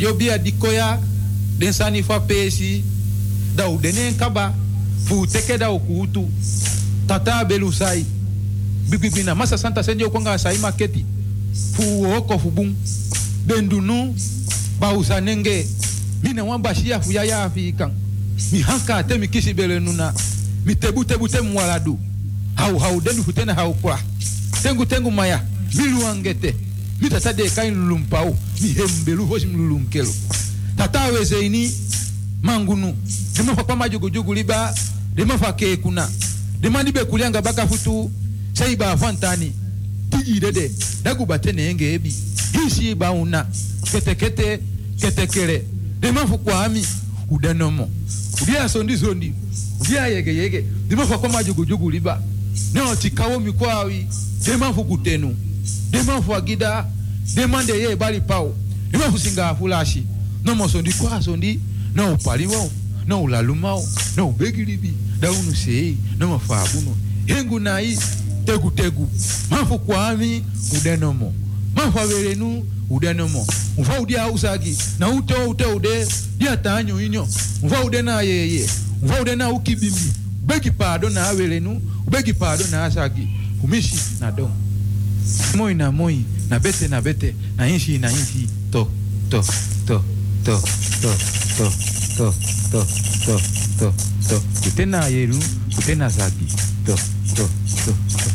dio bia dikoya den sani fa pesi da u denen kaba fu teke da ukutu tata belu sai. Bibibina masa santa senjo konga sai maketi. Fu oko fu bum bendunu ba usanenge mina wan bashia fu ya mi hanka te mi kisi nuna mi tebu tebu te mwaladu. Hau hau denu fu kwa. Tengu tengu maya. Milu mita sadeka inlulumpao mihembelu voji mlulunkelo tatawezeini mangunu dimafa kwa majugujugu liba dimafa kekuna dimani bekulianga bakafutu saiba fantani tijidede dagubate enge ebi hisi bauna ketekete ketekele dimafu kwa ami udanomo udia sondi sondi udia yege yege dimafa kwa majugujugu liba neo tikawo mikwawi dimafu kutenu. Dema fu agida dema de ye bali pao. Dema fu singa fulashi no mo sondi kwa sondi no paliwo no ulalumao no ubegilibi daunu sei no mafabuno hengu nai tegu tegu. Mafu kwami udenomo mafu averenu udenomo mfa udia usagi na ute ute ude dia tanyo inyo mfa ude na yeye mfa ude na ukibimi ubegi pado na averenu ubegi pado na asagi umishi na dom moi na moi na bete na bete na inshi na inshi to to to to to to to to to to to kutena yeru kutena zagi to to to to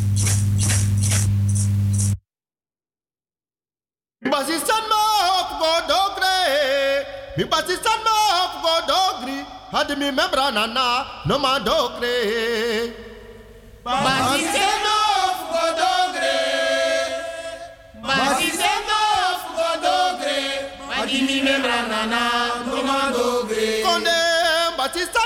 Basistan ma hop go dogre. Mi basistan ma hop go dogri. Had mi membra nana no ma dogre. Basistan ma Nana, Nana, Nana, Nana, Nana, Nana,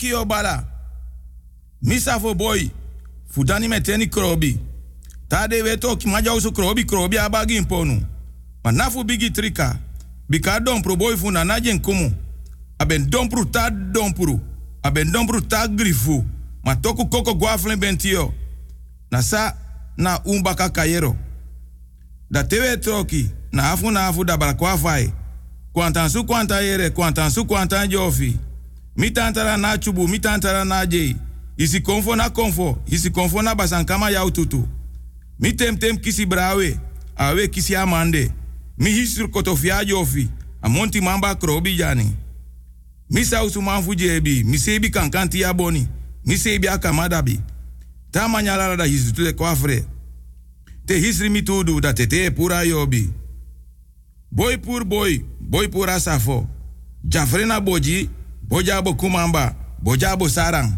maki obala. Misa fo boy. Fudani meteni krobi. Tade weto ki maja usu krobi krobi abagi imponu. Ma nafu bigi trika. Bika dompru boy fu na najen kumu. Aben dompru ta dompru. Aben dompru ta grifu. Koko guaflen bentio. Na sa na umbaka kayero. Da tewe troki. Na afu na afu da balakwa fai. Kwantan su kwanta yere, kwantan su kwantan jofi. Mi tantara na chubu, mi tantara na. Isi konfo na konfo, isi konfo na basankama yau tutu. Mi tem tem kisi brawe, awe kisi amande. Mi hisur kotofia jofi, amonti mamba krobi jani. Mi sausu manfu jebi, mi kankanti ya boni. Mi sebi akamadabi. Ta manyala da hisu tule kwafre. Te hisri mi tudu da tete pura yobi. Boy pur boy, boy pura safo. Jafrena boji, bojabo kumamba, bojabo sarang.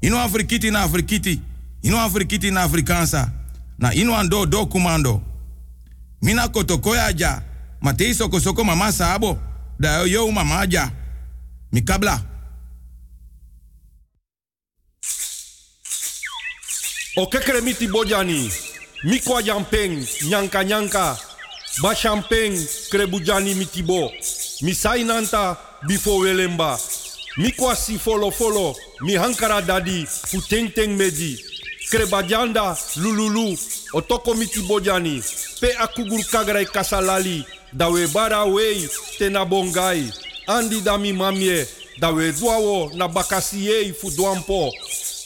Ino afrikiti na afrikiti, ino afrikiti na afrikansa. Na ino ando do kumando. Mina kotokoya ja, matei soko soko mama sabo, da yo mama ja. Mikabla. O kekremiti bojani, mikwa jampeng, nyanka nyanka, ba champeng krebujani mitibo, misai bifo welemba, mikwa si folo folo, mi hankara dadi, fu teng meji, krebajanda lululu, otoko miti bojani, pe akugur kagrai kasalali, dawe bara wei tena bongai, andi dami mamie, dawe duawo na bakasiei fu duampo,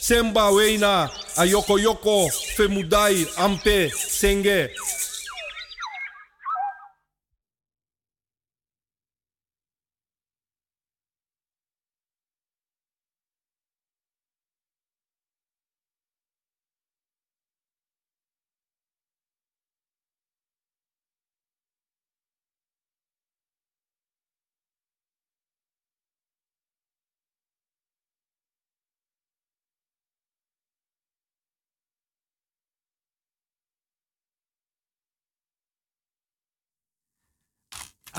semba weina ayoko yoko femudai ampe senge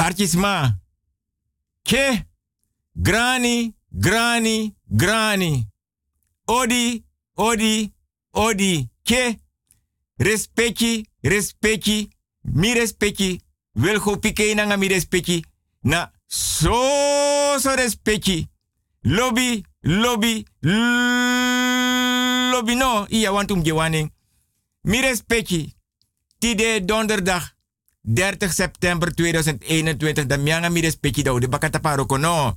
Artisma. Ke. Grani, grani, grani. Odi, odi, odi. Ke. Respecti, respecti. Mi respecti. Wel go pike na mi respecti. Na so so respecti. Lobby, lobby, lobby no. Iya wantum gewaning. Mi respecti. Tide donderdag 30 september 2021, dan mianga mi da de bakata.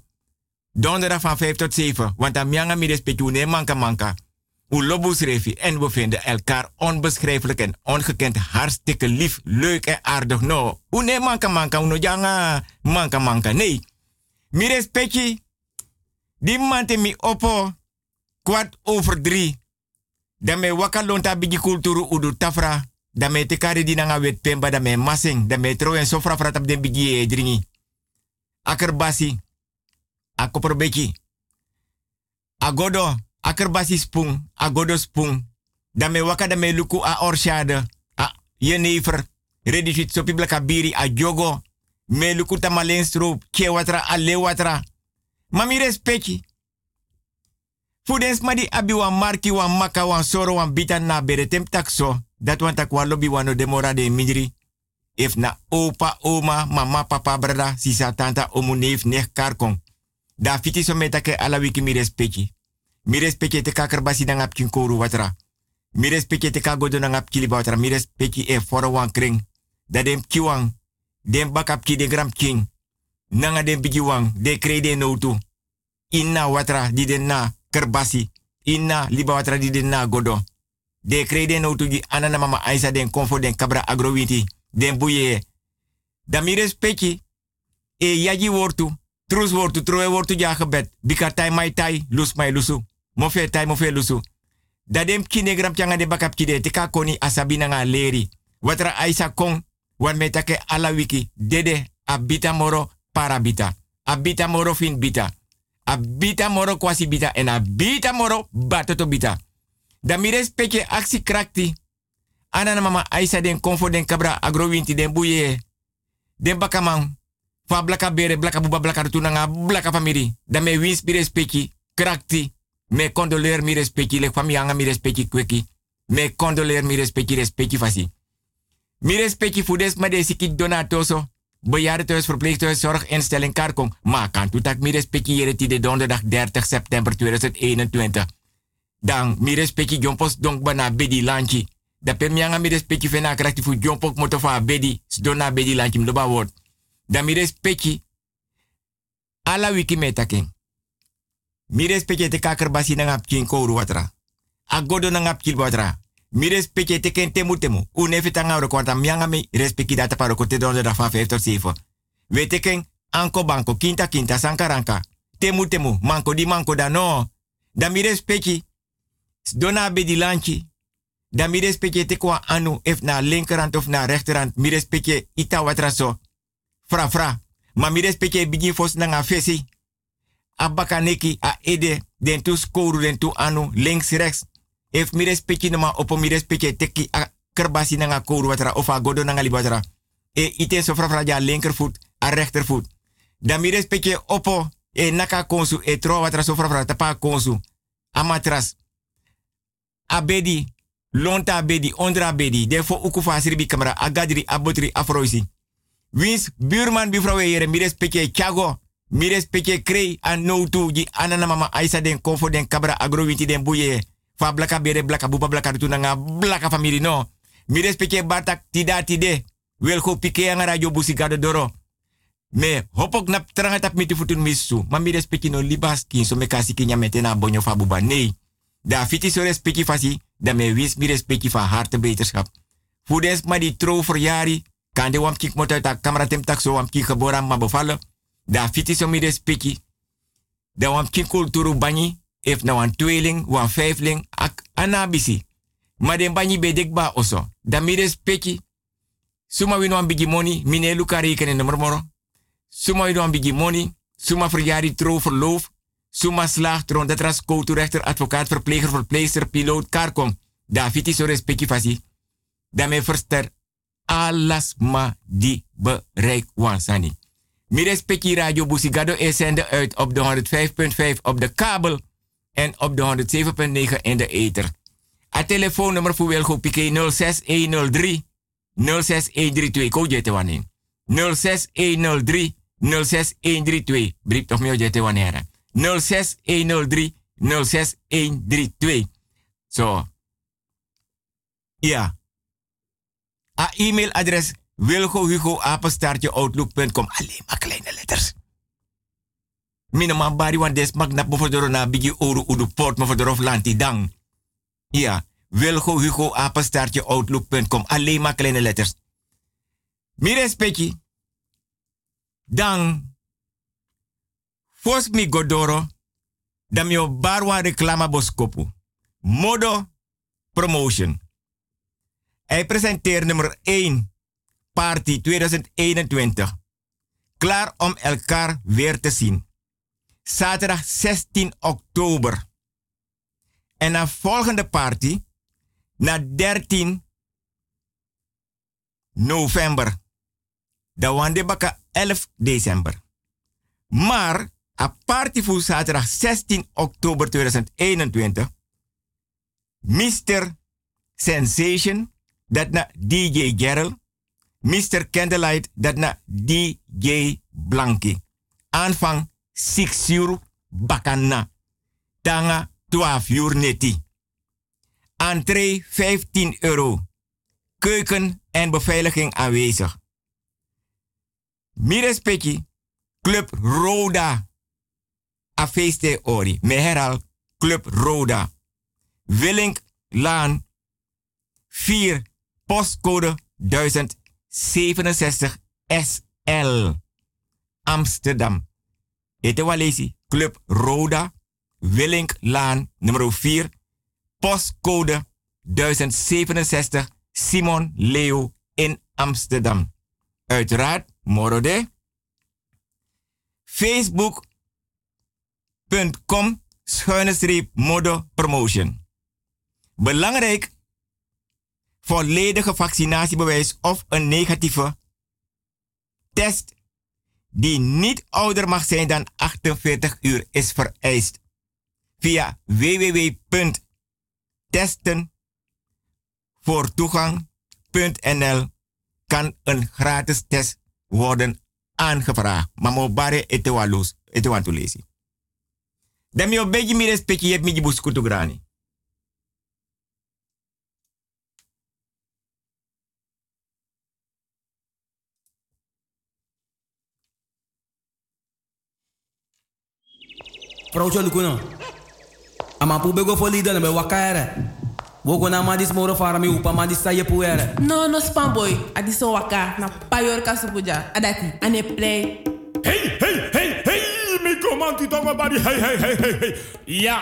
Donderdag van 5 tot 7, want dan mianga mi respecti ne manka manka. U lobus refi en we vinden elkaar onbeschrijfelijk en ongekend hartstikke lief, leuk en aardig no. U ne manka manka, uno janga manka manka, nee. Mi respecti, die mante mi opo, kwart over drie. Dan me wakalonta bigi kulturu udu tafra, da me te kari di nanga wet pemba da me masing. Da en sofra fratap den bigi e dringi akerbasi akoperbeki agodo. Akerbasi spung. Agodo spung. Da me waka luku a orshade a yenever ready fit sopi blaka biri a jogo. Me luku tamalen stroop ke watra watra mami respecti Fudens madi abi wan marki wan maka wan soro wan bita na beretem takso. Dat wan tak wan lobby wan demora de midri. If na opa, oma, mama, papa, brada, sisa, tanta, omu, neef, nech, karkon. Da fiti so metake ala wiki mi respecti. Te kakar basi na ngap watra. Mi respecti te kagodo na ngap kili watra. Mi e foro wan kring. Da dem kiwang. Dem bakap ki de gram king. Nanga dem bigi wang. De krede no tu. Inna watra di den na kerbasi. Inna liba watra di den na godo. De krede no tu gi anana mama aisa den konfo den kabra agrowiti. Den buye. Da mi respecti. E yaji wortu. Trus wortu, troe wortu ja. Bika tai mai tai, lus mai lusu. Mofe tai, mofe lusu. Da dem kine gram de bakap kide, tika koni asabina nga leri. Watra aisa kong, wan metake ala wiki, dede, abita moro, parabita. Abita moro fin bita. Abita moro kwasi bita, en abita moro, batoto bita. Da mi respecte aksi krakti. Anana mama aisa den konfo den kabra agrowinti den buye. Den bakaman, Fa blaka bere, blaka buba, blaka tunanga, blaka famiri. Da me wins mi krakti. Me condoleer mi respecti, le fami anga mi respecti kweki. Me condoleer mi respecti, respecti fasi. Mi respecti fudes ma de sikit donatoso. Karkong. Maar kan toe tak mi respecti jere de donderdag 30 september 2021. Dan mi respecti jompos bana bedi lanchi. Da per mi anga respecti fena krakti fu jompok moto fa bedi. Dona bedi lanchi mdoba word. Dan mi respecti ala wiki metaking. Mi respecti te kaker basi na ngap kin watra. Agodo na ngap kil watra. Mi respecti te temu temu. Une fitanga ro kwanta mi respecti data paro kote donderdag van 5 tot 7. Weet ken anko banko kinta kinta sankaranka. Temu temu manko di manko da no. Dan mi respecti dona be di lanchi. Dan mi respecti te kwa anu if na linkerhand of na rechterhand. Mi respecti ita watra so. Fra fra. Ma mi respecti bigi fos na nga fesi. Abaka neki a ede den tu skoru den tu anu links rechts. If mi respecti no ma opo mi respecti teki a kerbasi na nga koru watra of a godo na nga libatra. E ite so fra fra ja linkervoet a rechtervoet. Dan mi respecti opo e naka konsu e tro watra so fra fra tapa konsu. A matras. Abedi. Lonta abedi, ondra abedi. Defo uku fasiri bi kamera. Agadri, abotri, afroisi. Wins buurman bivrouw here mi Thiago mi respecte krei an no tu di anana mama Aisa den kofo den kabra agro den buye fa blaka bere blaka buba blaka tu nanga blaka family no mi respecte batak tida tide wel go pike ang radio busigado doro me hopok nap teranga tap miti futun misu ma mi respecte no libas kin so me kasi kinya metena bonyo fa buba nee da fiti so respecte fasi da me wis mi respecte fa harte beterschap Fudes ma di tro verjari kan de wam kik motor tak kamera tem tak so wam kik geboren ma bevallen. Da fiti so mi respecti. Da wam kik kulturu banyi. If na wan tweeling, wan vijfling, ak anabisi. Ma den banyi bedek ba oso. Da mi respecti. Suma wino wan bigi money, mine luka rekenen nummer moro. Suma wino wan bigi money. Suma verjari tro verloof. Suma slaag tron dat ras rechter, advocaat, verpleger, verpleegster, piloot, karkom. Da fiti so respecti fasi. Da me verster alles ma di bereik wansani. Mi respecti Radio Busigado is zender uit op de 105.5 op de kabel en op de 107.9 in de ether. A telefoonnummer voor Wilgo Piqué 06103 06132. Ko jete wanneer. 06103 06132. Brief toch meer jete wanneer. 06103 06132. Zo. Ja. A e-mailadres wilgohugo.outlook.com. Alleen maar kleine letters. Minima bari wan des mag na bofodoro na bigi oru udu port mofodoro lanti dang. Ja, wilgohugo.outlook.com. Alleen maar kleine letters. Mi respecti. Dan. Fos mi godoro. Dan mi barwa reclama boskopu. Modo promotion. Hij presenteert nummer 1, Party 2021. Klaar om elkaar weer te zien. Zaterdag 16 oktober. En na volgende party, na 13 november. Dan baka 11 december. Maar, a party voor zaterdag 16 oktober 2021. Mr. Sensation dat na DJ Gerald. Mr. Candlelight, dat na DJ Blanky. Aanvang 6 uur bakana. Tanga 12 uur neti. Entree 15 euro. Keuken en beveiliging aanwezig. Mirespeki, Club Roda. Afeeste Ori. Meheral, Club Roda. Willink Laan 4 postcode 1067 SL. Amsterdam. Ete Club Roda, Willinklaan nummer 4, postcode 1067 Simon Leo in Amsterdam. Uiteraard, Morode. Facebook.com schuine streep Modo Promotion. Belangrijk volledige vaccinatiebewijs of een negatieve test die niet ouder mag zijn dan 48 uur is vereist. Via www.testenvoortoegang.nl kan een gratis test worden aangevraagd. Maar mo bare. Dan mi obeji mi respecti je mi buskutu grani. Procho lukuno. Ama pu bego fo lida na be wakaere. Wogo na madis moro fara mi upa madis sa ye puere. No, no spam boy. Adi so waka na payor kasupuja. Adati, ane play. Hey, hey, hey, hey, mi komanti tongo bari, hey, hey, hey, hey, hey. Ja,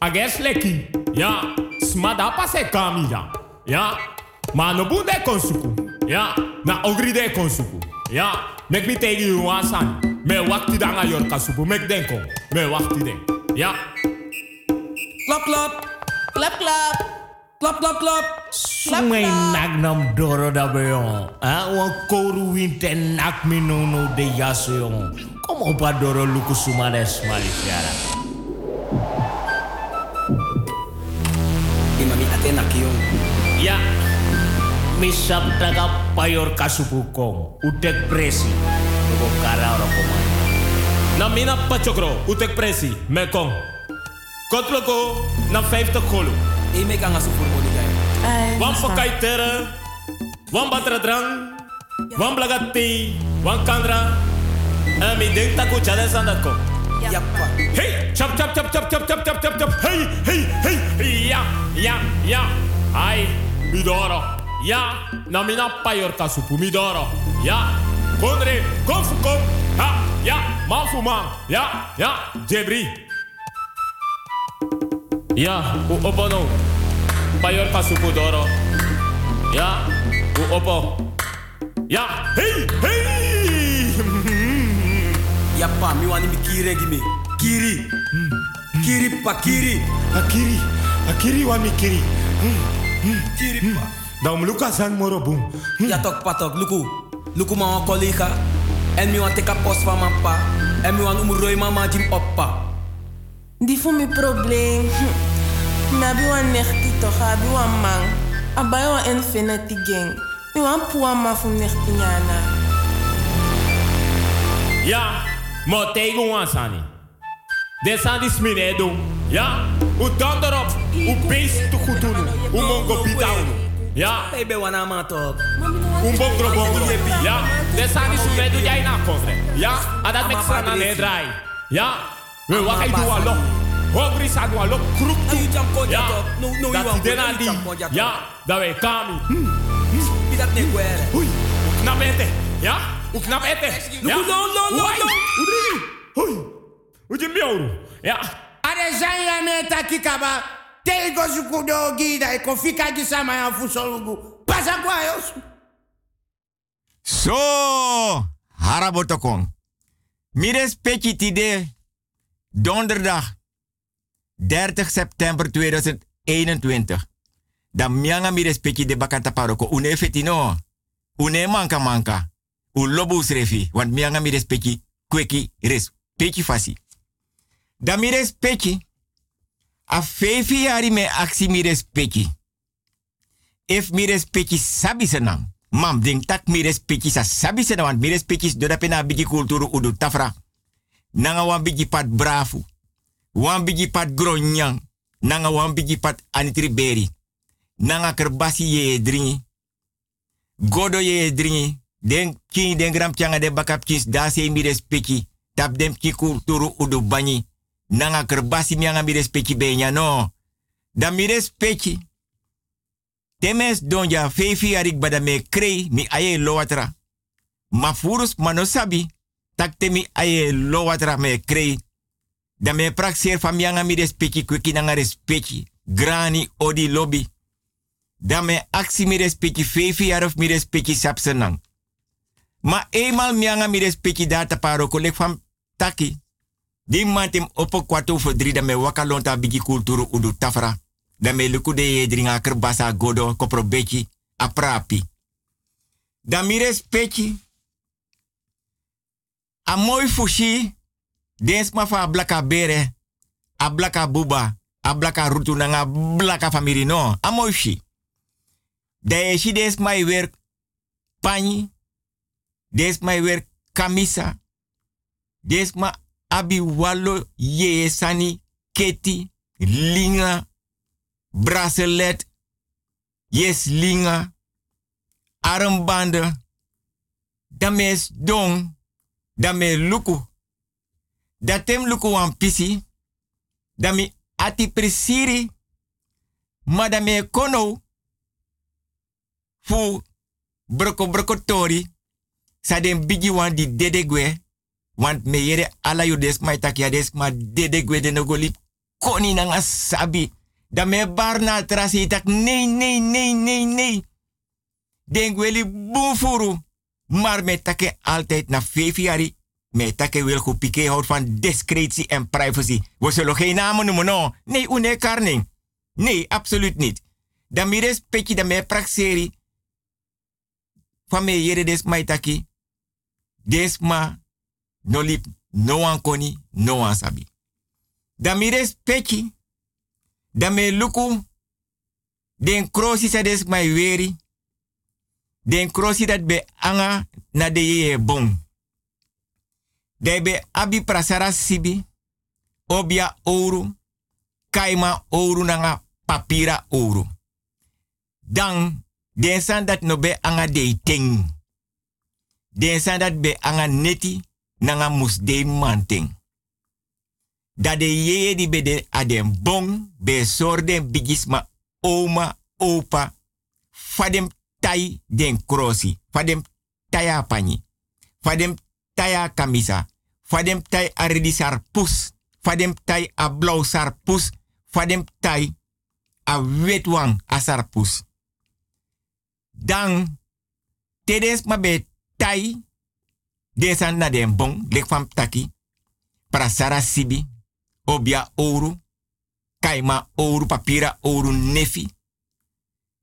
ages leki. Ja, smada pase kami ja. Ja, ma no bunde konsuku. Ja, na ogri de konsuku. Ja, mek mi tegi you wasan. Me wakti danga yor kasupu, mek denko. Me wakti den. Ja. Klap, klap. Klap, klap. Klap, klap, klap. Sumay nak nam doro da beyon. Ah, wan koru winte nak mi no no de yaso yon. Omo Badoro Luku Sumanes Mali Fiara. Imami enak Kiyong. Ya, misap daga payor kasubukong, udek presi, bukara rokoman. Namina Pachokro, udek presi, mekong. Kotloko, na 50 kolu. Ime kang asupurmo ni gaya. Wan pakai tera, wan batra drang, wan blagati, wan kandra, En mi denk taku chade sandat ko. Yappa. Hey, chap chap chap chap chap chap chap chap chap. Hey, hey, hey. Ja, ja, ja. Ai, midoro. Ja, na mina payor kasupu midoro. Ja, konre, konfu kom. Ha, ja, man fu man. Ja, ja, jebri. Ja, u opo no. Payor kasupu doro. Ja, u opo. Ja, hey, hey. Yappa, mi wani mi kiri gimi. Kiri. Kiri pa kiri. Akiri, akiri wa mi kiri. Kiri pa. Dan luka san moro boom. Ja tok patok, luku. Luku ma collega. En mi wan teka post van mijn pa. En mi wan umroi mama jim oppa. Die voor mijn probleem. Nabi wan nechti toch, abi wan man. Abai wan infinity gang. Mi wan puwa ma fu nechti nyana. Ja, mo tegen sani. De sani smine do. Ja, u donder op. U beest te goed doen. U mongo. Ja, Baby wana ma tok. un bongro bongro. Ja, de sani smine do jij na. Ja, adat mek sana ne drai. Ja, we wakai do alo. Hongri sa do alo kruk tu. Ayu jam ko Ja, jato. No no dat die jato. Ja, dat we kami. Dat gwere. Ui, u knap ete. Ja? O knap ette. No, no, no, no, no. Ui. O de meu. Ja. Arejanha meta kikaba. Telgo zuku do gida e confika de samaya fusolugu. Passa guaios. So, harabotokon. Mi respecti tide donderdag 30 september 2021. Dan mianga mi respecti de bakanta paroko une fetino. Une manka manka. U lobu srefi. Want mianga mires petje kweki res. Petje fasi. Dan mires petje. A fefi yari me aksi mires petje. If mires petje sabi senang. Mam, ding tak mi respecti sa sabi se na wan mi respecti do da pena bigi kulturu udu tafra. Nanga wan bigi pat brafu. Wan bigi pat gronyang. Nanga wan bigi pat anitri beri. Nanga kerbasi ye dringi. Godo ye dringi. Den king den gram changa de bakap kis da se mi respecti. Tap dem ki kulturu udu banyi. Nanga kerbasi mi anga mi respecti benya no. Da mi respecti. Temes donja fefi arik bada me krei mi aye lowatra. Ma furus manosabi tak temi aye lowatra me krei. Da me prak ser fam yanga mi respecti kweki nanga respecti. Grani odi lobby. Da me aksi mi respecti fefi arof mi respecti sapsenang. Ma eenmaal mi yanga mi respecti data paro kolek fam taki. Di mantem opo kwatu for drie da me wakalonta bigi kulturu udu tafra. Da me luku de ye dringa kerbasa godo kopro beki aprapi. Da mi respecti. A mooi fushi, dens ma fa blaka bere, a blaka buba, a blaka rutu nanga blaka famiri no. A mooi fushi. Da je shi mai weer pani, des mai weer kamisa, des ma abi wallo ye sani keti, linga, bracelet, yes linga, armbanden, dames dong, dame luku. Datem luku wan pisi, dami ati presiri, madame kono, fu broko broko tori, sa den bigi wan di dedegwe, want me yere ala yu des mai tak ya des ma dedegwe de nogoli, koni nanga sabi. Dan me bar na trasi tak nee, nee, nee, nee, nee. Den gweli boefuru. Maar me take altijd na jaar. Me take wil goed pike houdt van discretie en privacy. We zullen geen namen noemen, no. Nee, une karning. Nee, absoluut niet. Dan mi respecti dan me praxeri. Van me jere des mai taki. Des ma no lip no one koni, no one sabi. Dan mi respecti. Luku. Den krosi sa des mai weri. Den krosi dat be anga na de ye bon. De be abi prasara sibi. Obia ouro. Kaima ouro nanga papira ouro. Dan den san dat no be anga de ting. Den dat be anga neti nanga mus de manting. Dat de ye di be de adem bon be sorden bigisma oma opa fadem tai den krosi fadem taya pani fadem taya kamisa fadem tai aridi sar pus fadem tai a blauw sar pus fadem tai a wetwang a sar pus dan tedes ma be tai desan na den bon lek fam taki prasara sibi obia ouro kaima ouro papira ouro nefi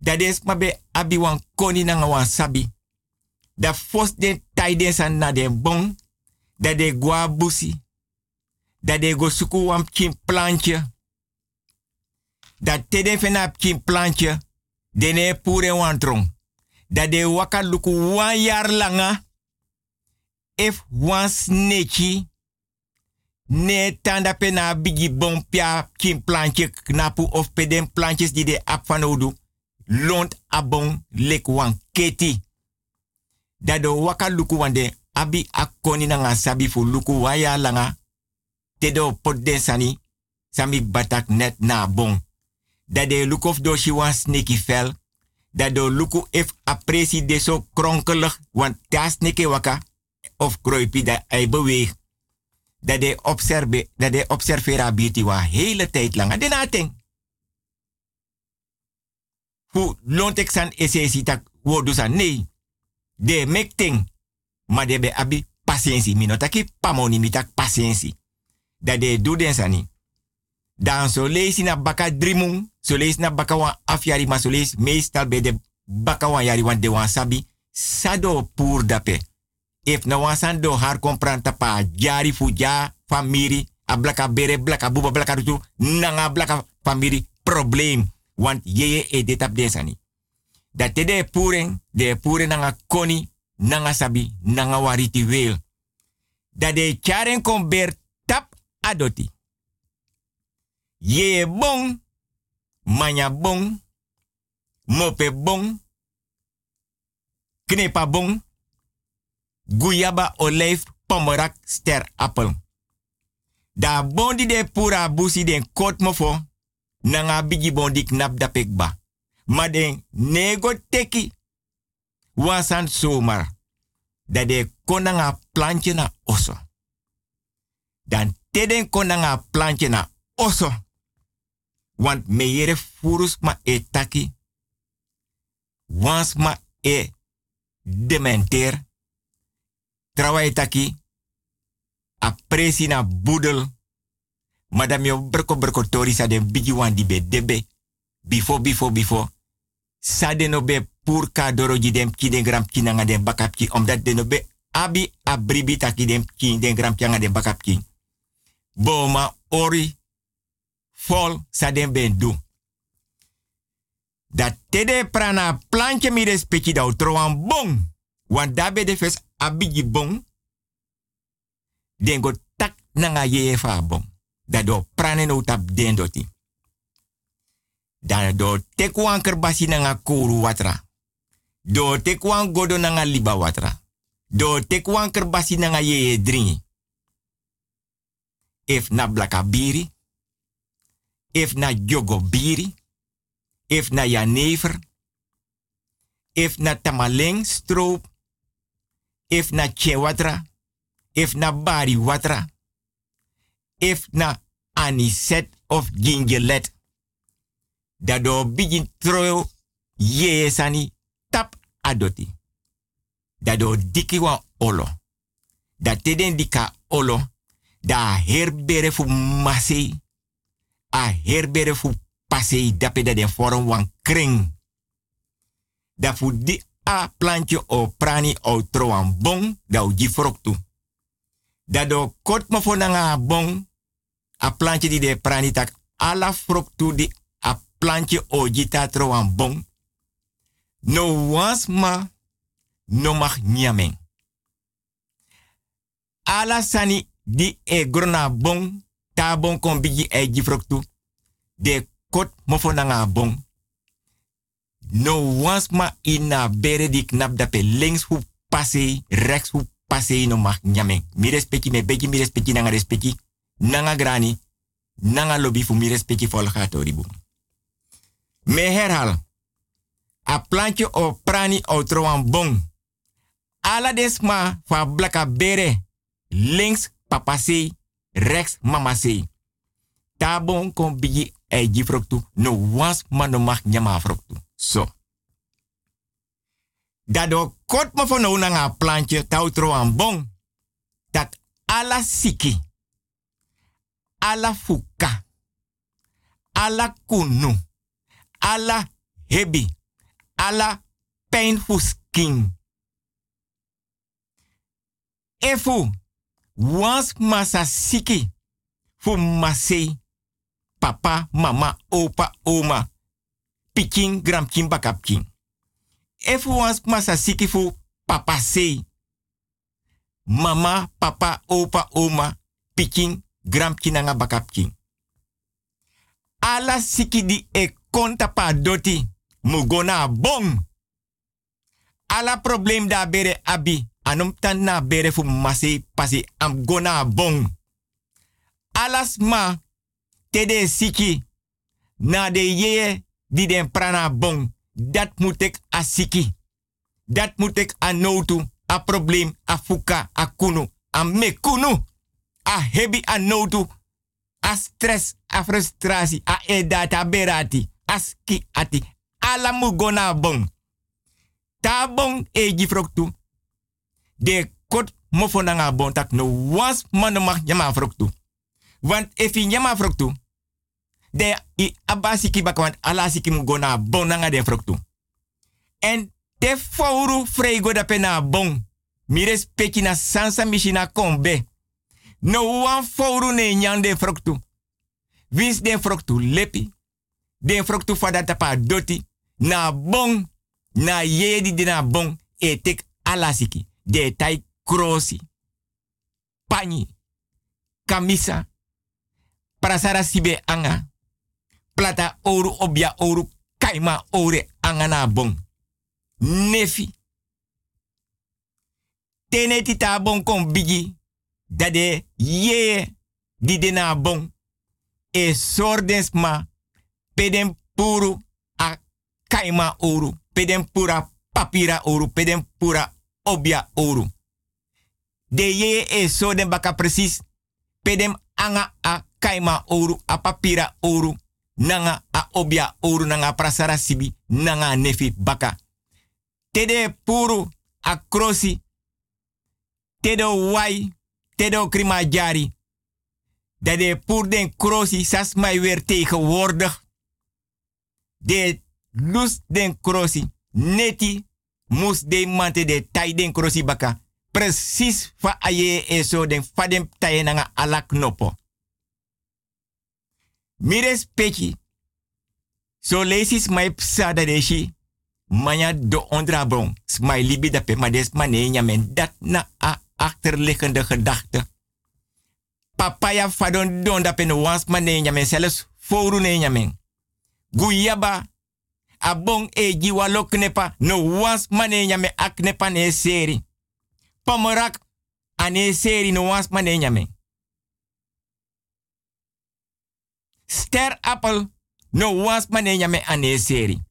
dat is maar bij abi wan koni na wan sabi. Da fos den tai den san na den bon. Dat de gwa busi. Dat de go suku wan kin plantje. Dat te den fena plantje. Dene pure wan trong. Dat de waka luku wan jaar langa. If wan snitchy. Ne tanda pe na bigi bon pia kin plantje knapu of pe den plantjes die de ap van lont abon lek wan keti. Dat de waka luku wande abi akoni na nga sabi fu luku waya langa. Te do pot den sani, sami batak net na bon. Dat de luku of do shi wan sneki fel. Dat de luku if apresi de so kronkelig, want ta sneke waka of kroipi dat hij beweegt. Dat de observe, dat de observera biti wa hele tijd lang. En nating fu lontek san esesi tak wodu san nee. De mekting. Ma de be abi patiëntie. Mi no taki pamoni mi tak patiëntie. Da de do den sani. Dan so leesi na baka drimung. So leesi na baka wan afyari. Ma so leesi meestal be de baka wan yari wan de wan sabi. Sado pur dape. If na wan san do har kompranta pa jari fu ja famiri. A blaka bere, blaka buba, blaka rutu. Nanga blaka famiri. Probleem want yeye e dit desani. Dat te de puren, de puren nanga koni, nanga sabi, nanga wariti wil. Dat de charen kon ber tap adoti. Yeye bon, manya bon, mope bon, knepa bon, guyaba olijf, pomorak, ster appel. Da bon di de pura busi den kot mofo, nanga bigi bondi knap da pekba. Maar den nego teki wasan zomaar. Dat de konanga plantje na oso. Dan teden konanga plantje na oso. Want meyere furus ma e taki. Wans ma e dementer. Trawa e taki. A presi na madame yo berko berko tori sa den bigi wan di be debe. Before, before, before. Sa den ka doro ji ki den gram ki nanga den bakap ki. Omdat den no abi abribi taki den king den gram pianga den bakap king. Boma ori vol sa den ben do. Dat tede prana plantje mi respecti da utroan bon. Want dabe de abigi bon. Den go tak nanga ye fa bon. Da do prane no tap den doti. Dan do tekwan kerbasi nanga koru watra. Do tekwan godo nanga liba watra. Do tekwan kerbasi nanga ye dringi. If na blaka biri. If na jogo biri. If na janever. If na tamaleng stroop. If na chewatra. If na bari watra. If na aniset of gingelet. Dado begin tro ye sani tap adoti. Dado diki wa olo. Da teden dika olo. Da herbere fu. A herbere fu pasei dape da den forum wan kring. Da fu di a plantje o prani o troan bon da u froktu. Da do kot mo fo nanga bon a plantje di de prani tak ala froktu di a plantje o jita troan bon. No was ma no mag nyamen. Ala sani di e grona bon ta bon kon bigi e jifroktu. De kot mofo nanga bon. No was ma ina bere di knap dape links hu passe, rechts hu passe no mag nyamen. Mi respecti me begi mi respecti nanga respecti. Nanga grani. Nanga lobby fu mi respecti volgato ribu. Me herhal. A plantje o prani o troan bon. Ala desma fa blaka bere. Links papasei, rechts mamasei. Tabon kon bigi e jifroktu. No was man no mag nyama froktu. So. Dado kot ma fo no nga plantje tau troan bon. Dat ala siki. Ala fuka. Ala kunu. Ala hebi. Ala painful skin. Efu, wans masa siki, fu masei, papa, mama, opa, oma, pikin, gramkin, bakapkin. Efu wans masa siki fu papa sei, mama, papa, opa, oma, pikin, gramkin, nanga bakapkin. Ala siki di e konta pa doti, mugona bong. Ala problem da bere abi, anom tan na bere fu masi pasi am gona bong. Alas ma, tede siki, na de ye di den prana bong, dat moet ik a. Dat moet ik a notu, a probleem, a fuka, a kunu, a hebi a notu, a stress, a frustratie, a edata berati, a ski ati, ala gona bong. Ta bong e de kot mofo nanga bon tak no was man mag nyama froktu. Want if i nyama froktu, de i abasi ki bakwant ala siki mu gona bon nanga de froktu. En te fouru frego da pena bon. Mi respecti na sansa mishina kombe. No wan fouru ne nyan de froktu. Wins de froktu lepi. De froktu fada tapa doti. Na bon. Na yedi de na bon. E tek ala siki de tai krosi, pani, kamisa, prasara sibe anga, plata oru obia oru kaima ore anga na bon. Nefi. Tene tita bon kon bigi, dade ye di de na bon. E sordens ma, peden puru a kaima oru, peden pura papira oru, peden pura obia oru. De ye e so den baka precies. Pedem anga a kaima oru, a papira oru. Nanga a obia oru, nanga prasara sibi, nanga nefi baka. Tede puru a krosi. Tedo wai, tedo krima jari. Dat de den krosi sas mij weer tegenwoordig. De lus den krosi. Neti mus de mante de tai den krosi baka. precies fa aye eso den fadem taye nanga alak nopo. Mires peki. So lesis mai psada deshi. Manya do ondrabron. Smai libi da pe mades mane nyamen. Dat na a achterliggende gedachte. Papaya fadon don da pen wans mane nyamen. Zelfs foru nyamen. Guyaba. Abong e jiwa lo knepa. No wans mane nyame aknepa ne seri. Pamorak ane seri no wans mane. Ster apple no wans mane nyame ane seri.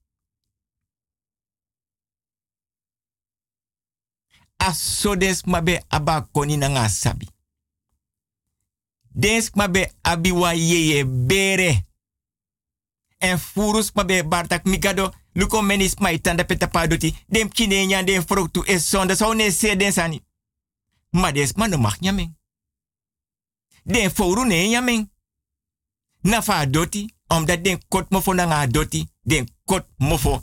Asodes mabe aba koni na nga sabi. Des mabe abiwa yeye bere. En furus mabe bartak mikado luko menis mai tanda peta padoti. Dem chine nyan dem fruktu es sonda so ne se den sani. Ma ma nyamen. Den. Na fa doti, omdat den kot mofo nga doti, den kot mofo.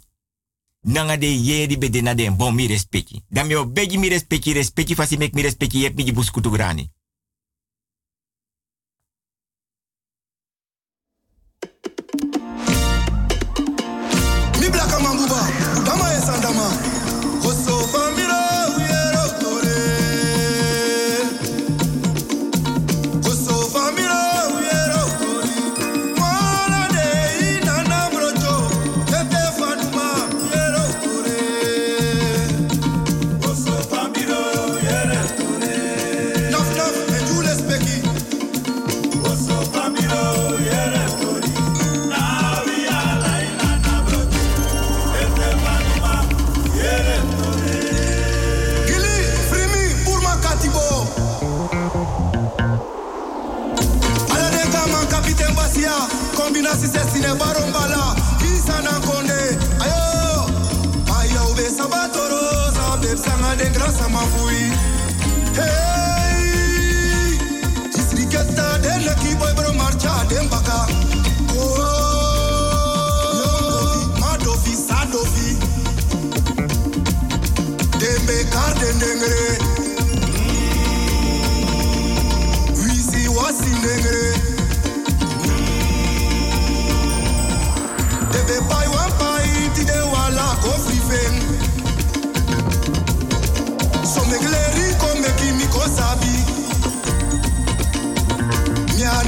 Nanga de ye di bede na den bon mi respecti. Dan mi obegi mi respecti, respecti fasi mek mi respecti yep mi buskutu grani.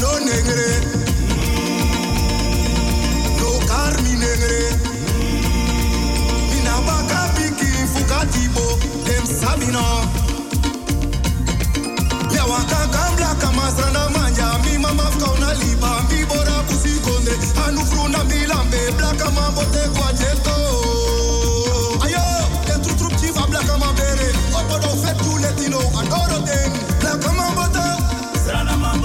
Mi ano nengre No kar mi nengre Mina baka piki fukati bo dem sabina Ya waka kambla kama srana manja mi mama fkauna liba mi bora kusi konde anu fruna mi lambe blaka ma bote kwa jeto Ayo, de tru tru chiva blaka ma bere. Opo do fet tu letino adoro bote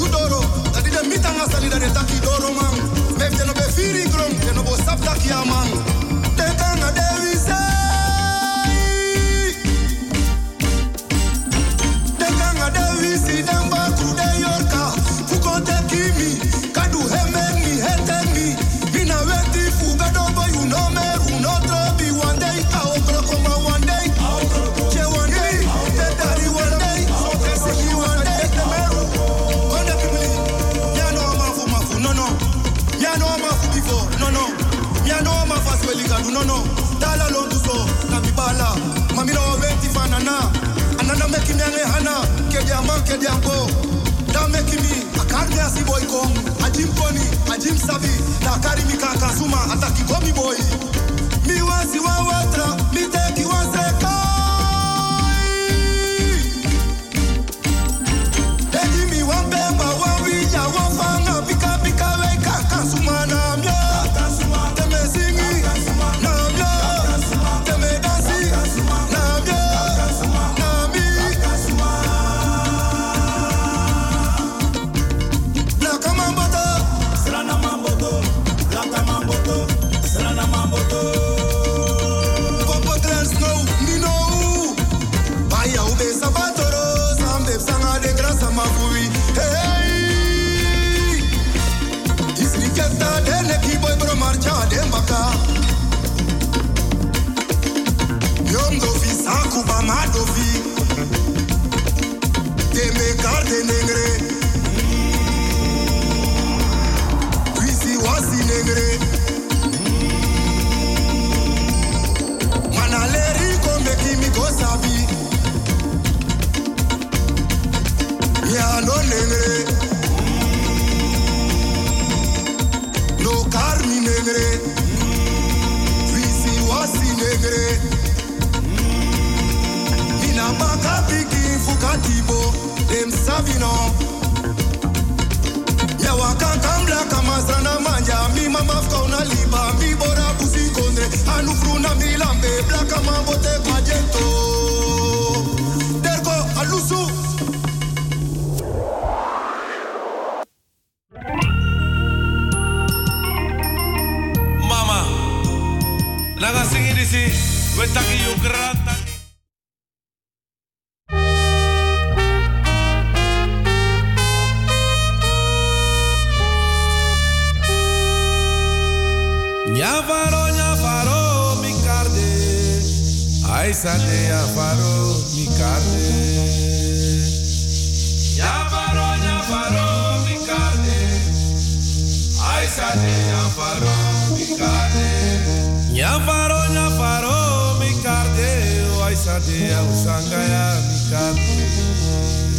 na de hopo you doro Na di den mitanga sali na de taki doro man. Mef de no be firi grom De no bo sap taki a diango da meki mi akari mi A boy kong a koni Savvy. sabi da kari mi kan kasuma Attack komi boy mi wansi wa water. Me take wa seka vino yawa kakambla na manja mi mamafka unaliba mi bora busikonde anufruna milambe blaka mabote kwajento derko alusu Raisa de Yafaro, Mikade. Yafaro, Yafaro, Mikade. Aisa de Yafaro, Mikade. mi Yafaro, Mikade. Aisa oh, de Yafaro, Mikade.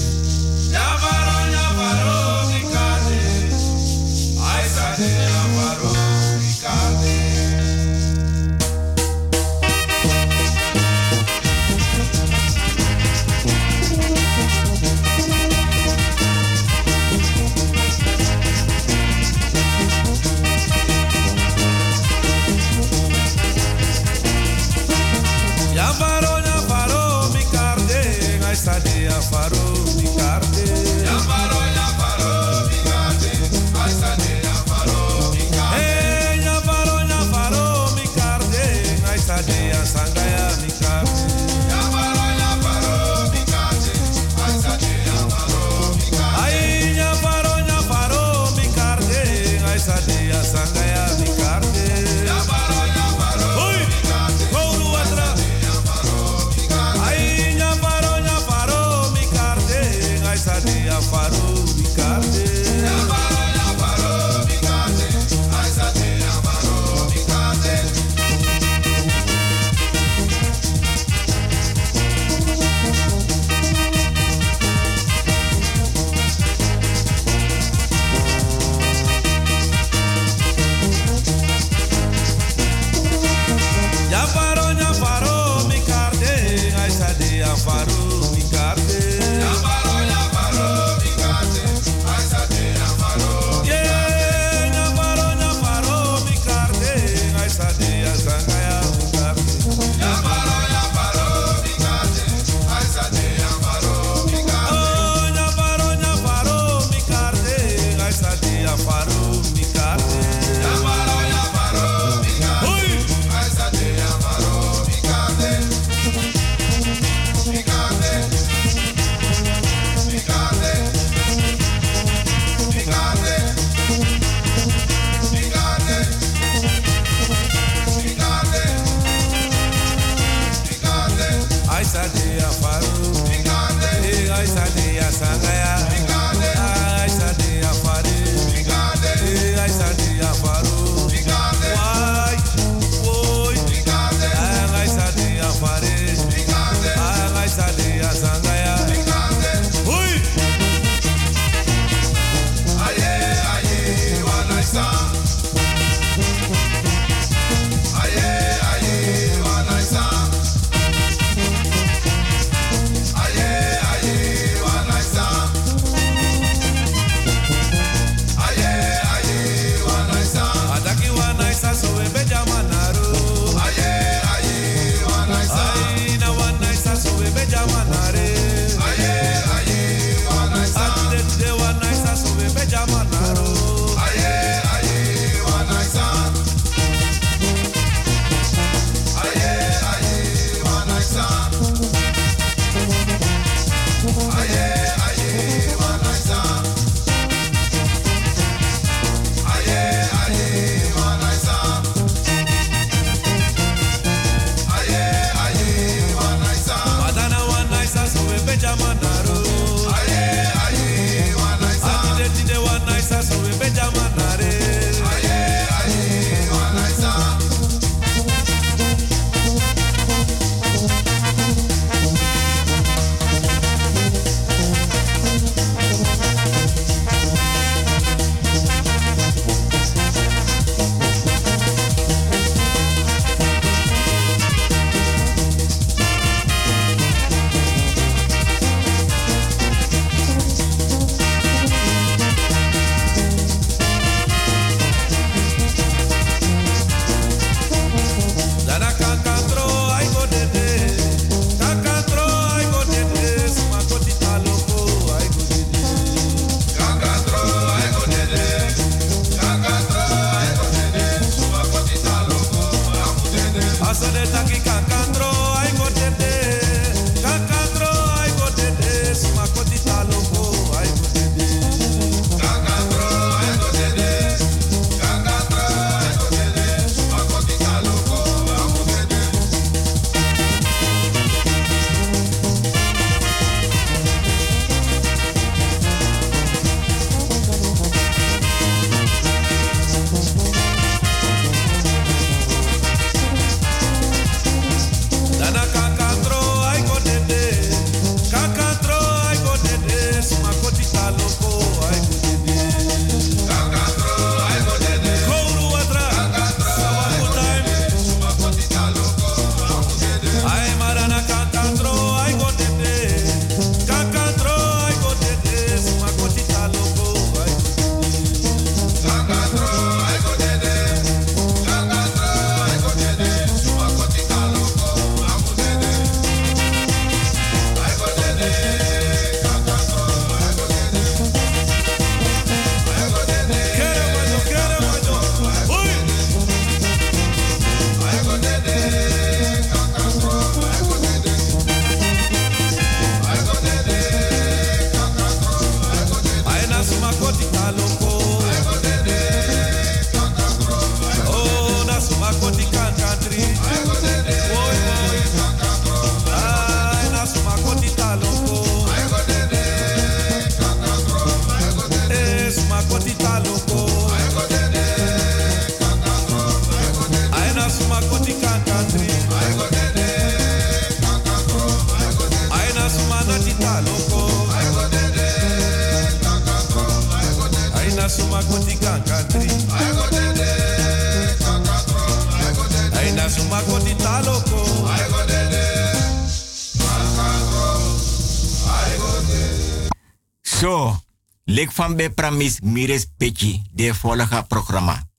Lik van bij Pramis Mires Petje, de volgende programma.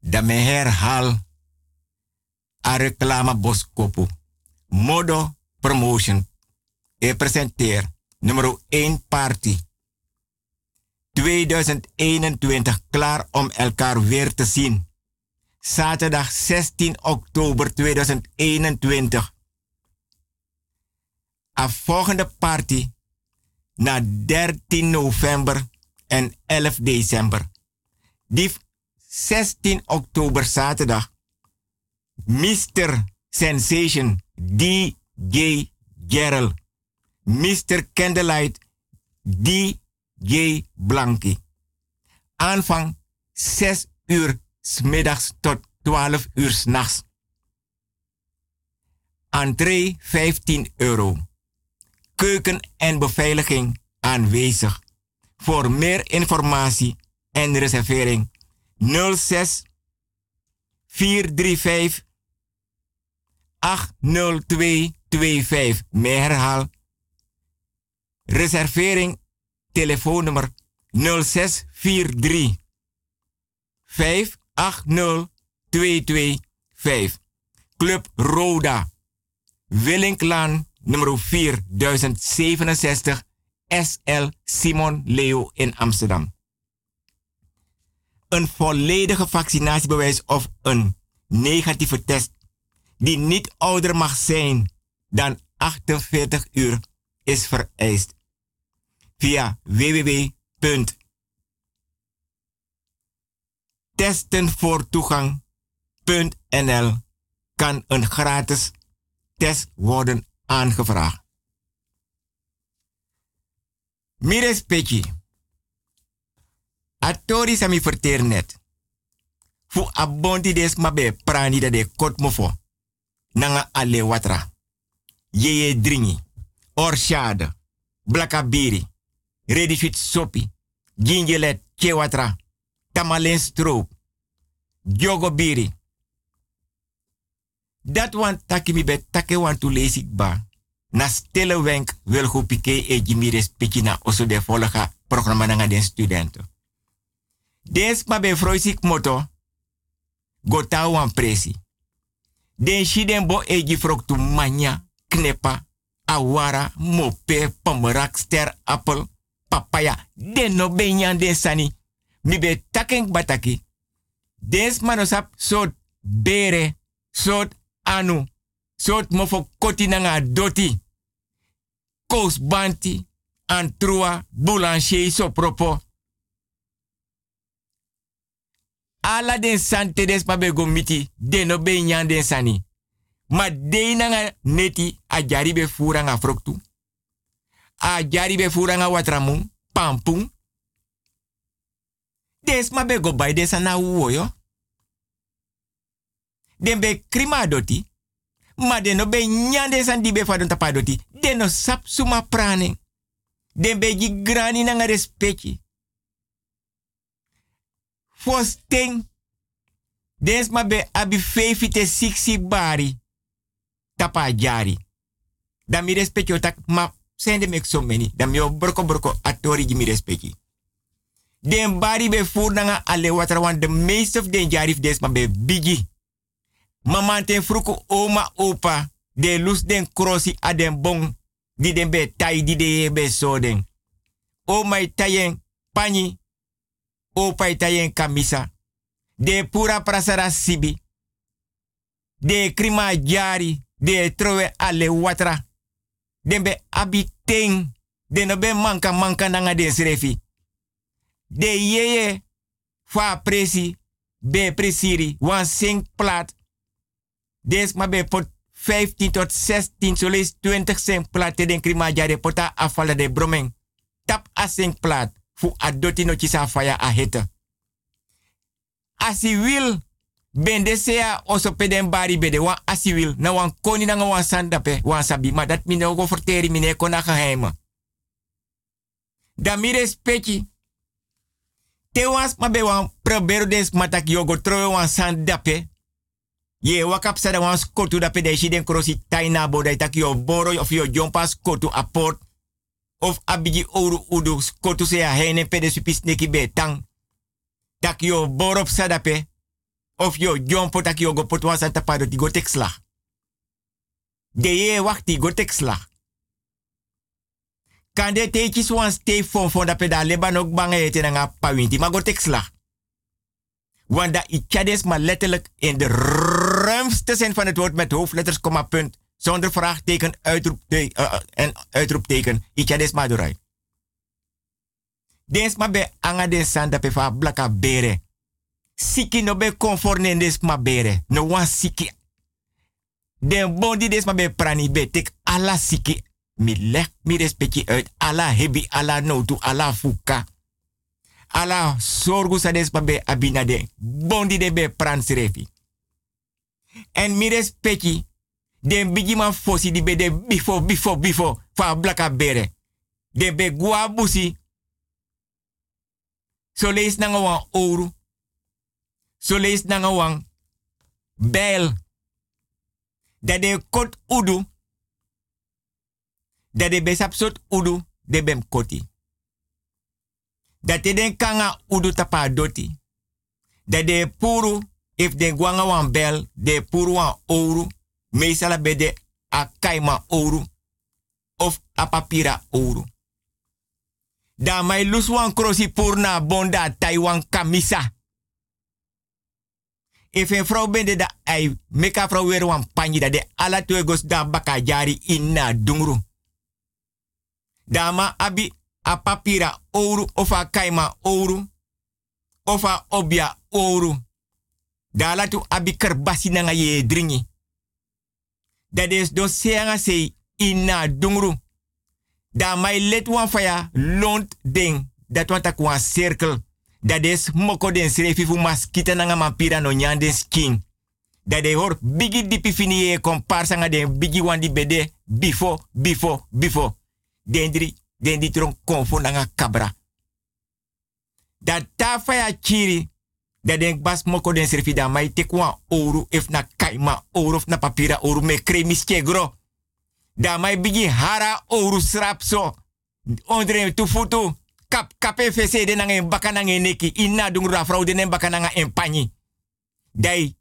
Dat me herhaal a reclame boskopu. Modo Promotion. Ik presenteer nummer 1 party. 2021 klaar om elkaar weer te zien. Zaterdag 16 oktober 2021. A volgende party na 13 november en 11 december. Die 16 oktober zaterdag. Mr. Sensation DJ Gerald. Mr. Candlelight DJ Blanky. Aanvang 6 uur s middags tot 12 uur s'nachts. Entree 15 euro. Keuken en beveiliging aanwezig. Voor meer informatie en reservering 06 435 80225. Meer herhaal. Reservering telefoonnummer 0643 580 225. Club Roda. Willinklaan nummer 4067 SL Simon Leo in Amsterdam. Een volledige vaccinatiebewijs of een negatieve test die niet ouder mag zijn dan 48 uur is vereist. Via www.testenvoortoegang.nl kan een gratis test worden aangevraagd. Mires Peki. Atori sami verteer net. Fu abonti des mabe prani da de kot mofo. Nanga ale watra. Yeye dringi. Orshade. Blakabiri. Fit sopi. Gingelet kewatra. Tamalen stroop. Jogobiri. Dat wan taki mi bet take wan tu lesik ba. Na stille wenk wil go pike e jimires pikina oso de volga programma nanga den studenten. Des ma be froisik moto. Gota wan presi. Den shiden bo e gifrok tu manya, knepa, awara, mope, pomerak, ster, appel, papaya. Den no benyan den sani. Mi be taken bataki. Des manosap sot bere, sot anu, sot mofo koti nanga doti. Kous banti, boulanger so propo. Ala den sante des pa be go miti, den no be nyan den sani. Ma de nanga neti a jari be fura nga froktu. A jari be fura nga watramu, pampung. Des ma be go bay des na uwo yo. Den be krima doti. Ma den no be nyan den san di be fadon tapa doti. Den no sap suma prane. Den be gi grani nanga respecti. Fosting. Des ma be abi feifite siksi bari. Tapa jari. Dan mi respecti otak ma sende mek so meni. Dan mi o broko broko atori gi mi respecti. Den bari be voer nanga alle water wan de meeste of den jari des ma be bigi. Mama ten fruku oma opa. De lus den krosi a den bong. Di den be tai di de be so den. O mai tayen pani. Opa itayen kamisa. De pura prasara sibi. De krima jari. De trowe alle watra. Den be abiteng. De no be manka manka nanga den srefi. De yeye fa presi. Be presiri. Wan sing plat. Des ma be pot 15 tot 16, zo lees 20 sing plat te den krima jari pota afvallen de broming. Tap a sing plat. Fu adoti no chisa faya a hete. Asi wil bende sea oso peden bari bede wan asi wil na wan koni na wan sandape wan sabi ma dat mine ogo verteri mine kona geheime. Da mi respecti Te was ma be wan probero des matak yogo trowe wan san dape. Ye wakap sada wan skotu dape de shi den krosi taina bodai tak yo boro of yo jompa skotu aport. Of abigi oru udu skotu se ya hene pede supis neki be tang. Tak yo borop sadape. Of yo jompo tak yo go pot wan san tapado ti go. De ye wakti go tek slag. Kan de teetjes wan stay fon fon da peda leban ook bange ete na nga pawinti. Maar go tek slag. Want dat iets maar letterlijk in de ruimste zin van het woord met hoofdletters, komma, punt. Zonder vraagteken, uitroepteken, uh, en uitroepteken. Iets maar doorij. Des ma be anga den sanda blaka bere. Siki no be conforne des ma bere. No wan siki. Den bondi des ma be prani be tek ala siki. Mi leg mi respecti uit ala hebi ala notu ala fuka. Ala sorgu sa des ma be abina de. Bondi de be pran sirefi. En mi respecti den bigi man fosi di be de bifo bifo bifo fa blaka bere. De be gua busi So lees nanga wan oru. So lees nanga wan de kot udu. Dat de besap sot udu de bem koti. Dat de den kanga udu tapa doti. Dat de puru if de gwanga wan bel de puru wan oru. Meesala be a kaima oru. Of a papira oru. Da mai lus wan krosi bonda Taiwan kamisa. If een vrouw bende da ai meka vrouw weer wan panji da de ala tuegos da baka jari inna dungru. Dama abi a papira ouro of a kaima ouro of a obia ouro. Da la tu abi kerbasi nanga ye dringi. Dat is do seanga sei inna dungru. Da mai let wan faya lont ding. Dat wan tak wan cirkel. Dat is moko den srefi fu maskita nanga mampira no skin. Dat de hor bigi dipi fini ye komparsa nga den bigi wan di bede bifo, bifo, bifo. Den dri, den di tron konfo nanga kabra. Dat ta faya chiri. Dat den bas moko den srefi da mai tek wan ouro if na kaima of na papira ouro me kremis gro. Da mai bigi hara ouro srap so. Ondre tu futu. Kap kape fese de nange baka nange neki. Inna dungura vrouw de baka nanga empanyi. Dai.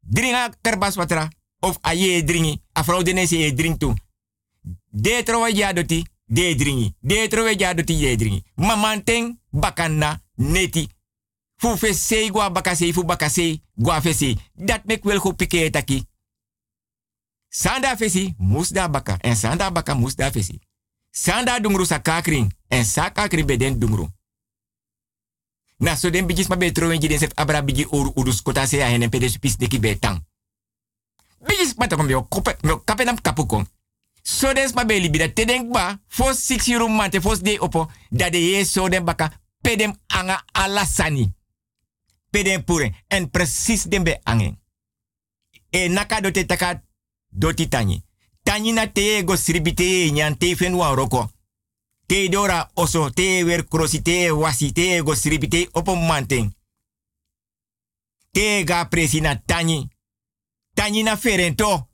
Dringa terbas watra. Of aye dringi. A vrouw de se ye drink tu. De trowa ja doti. De dringi. De trowa ja doti ye dringi. Mamanteng bakana neti. Fu fese gwa bakase fu bakase gwa fese. Dat mek wel go pike taki. Sanda fesi musda baka en sanda baka musda fesi. Sanda dungru sa en sa beden dungru. Na so den bijis ma be trowen den sef abra bigi oru urus kota se ya henen pede supis deki betang. Bijis ma takom yo kope no kape nam kapukon. So ma be libida te denk ba fos 6 euro mante fos de opo da de ye so den baka pedem anga alasani. Pure en precies den be angen. E naka do te taka doti tanyi. Tanyi na te go sribite nyan te fen roko. Te dora oso te wer krosi te te go sribite opo manten. Te ga presi na. Tanyi na ferento.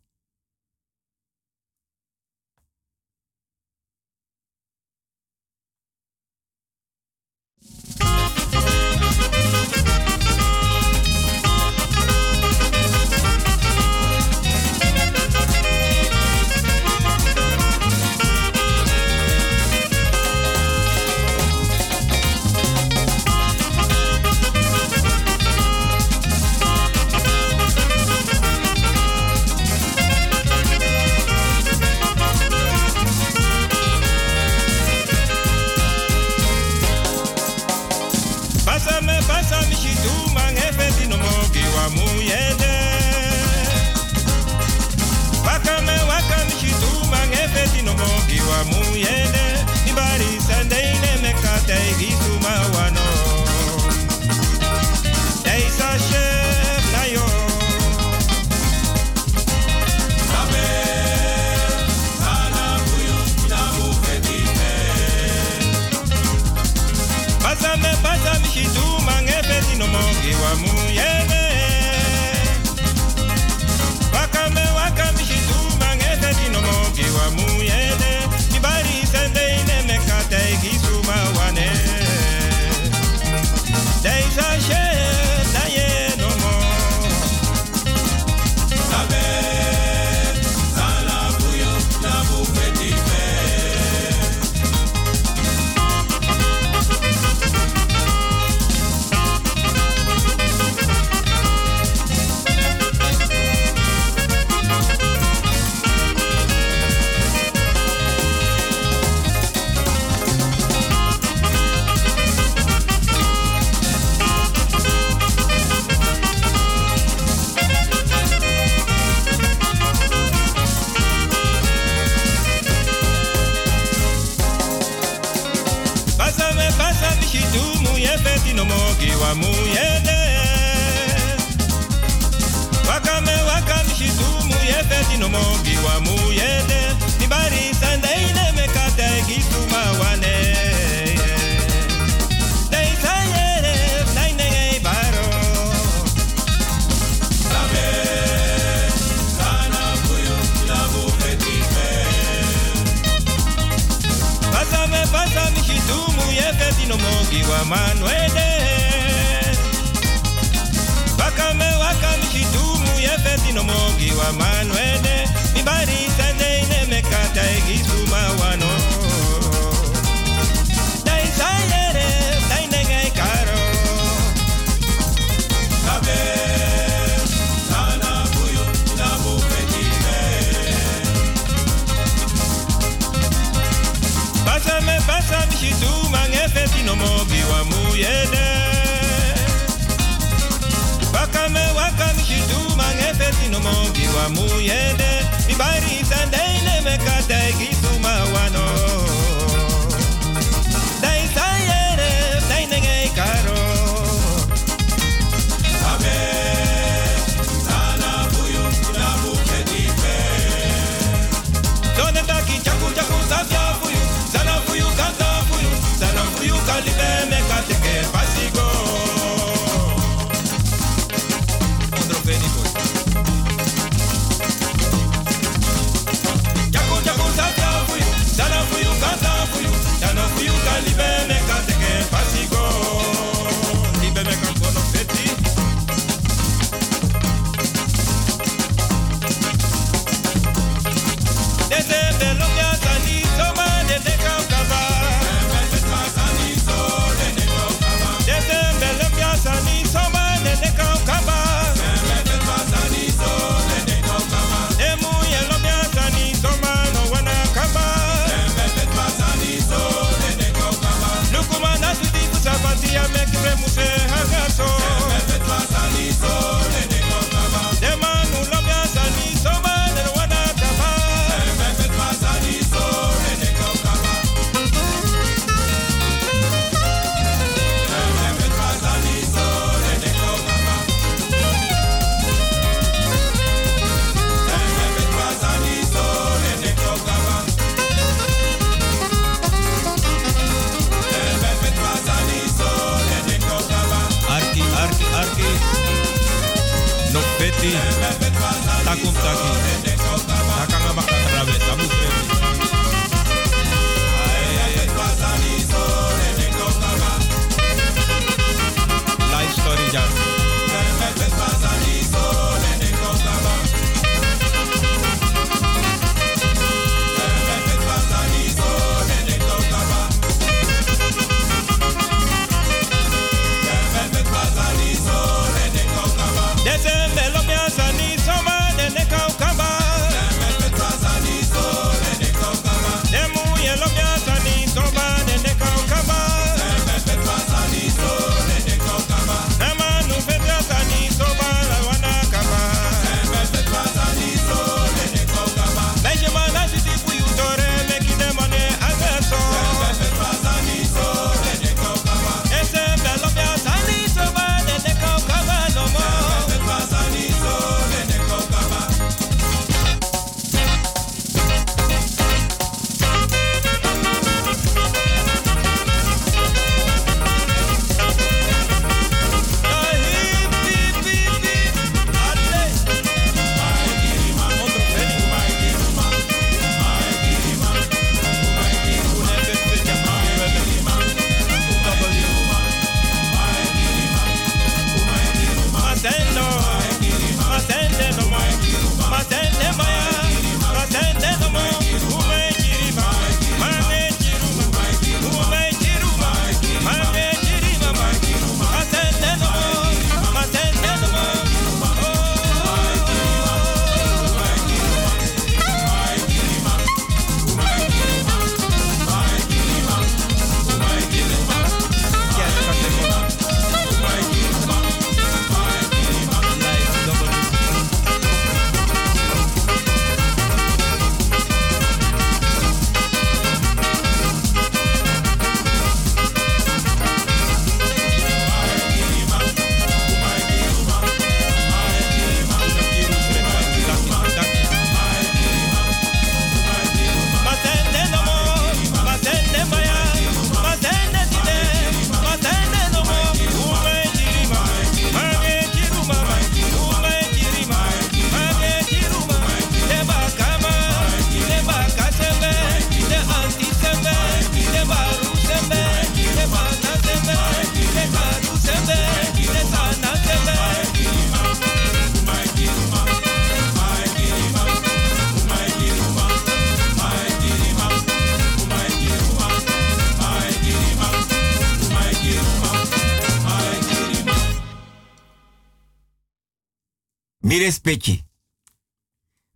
Respectje.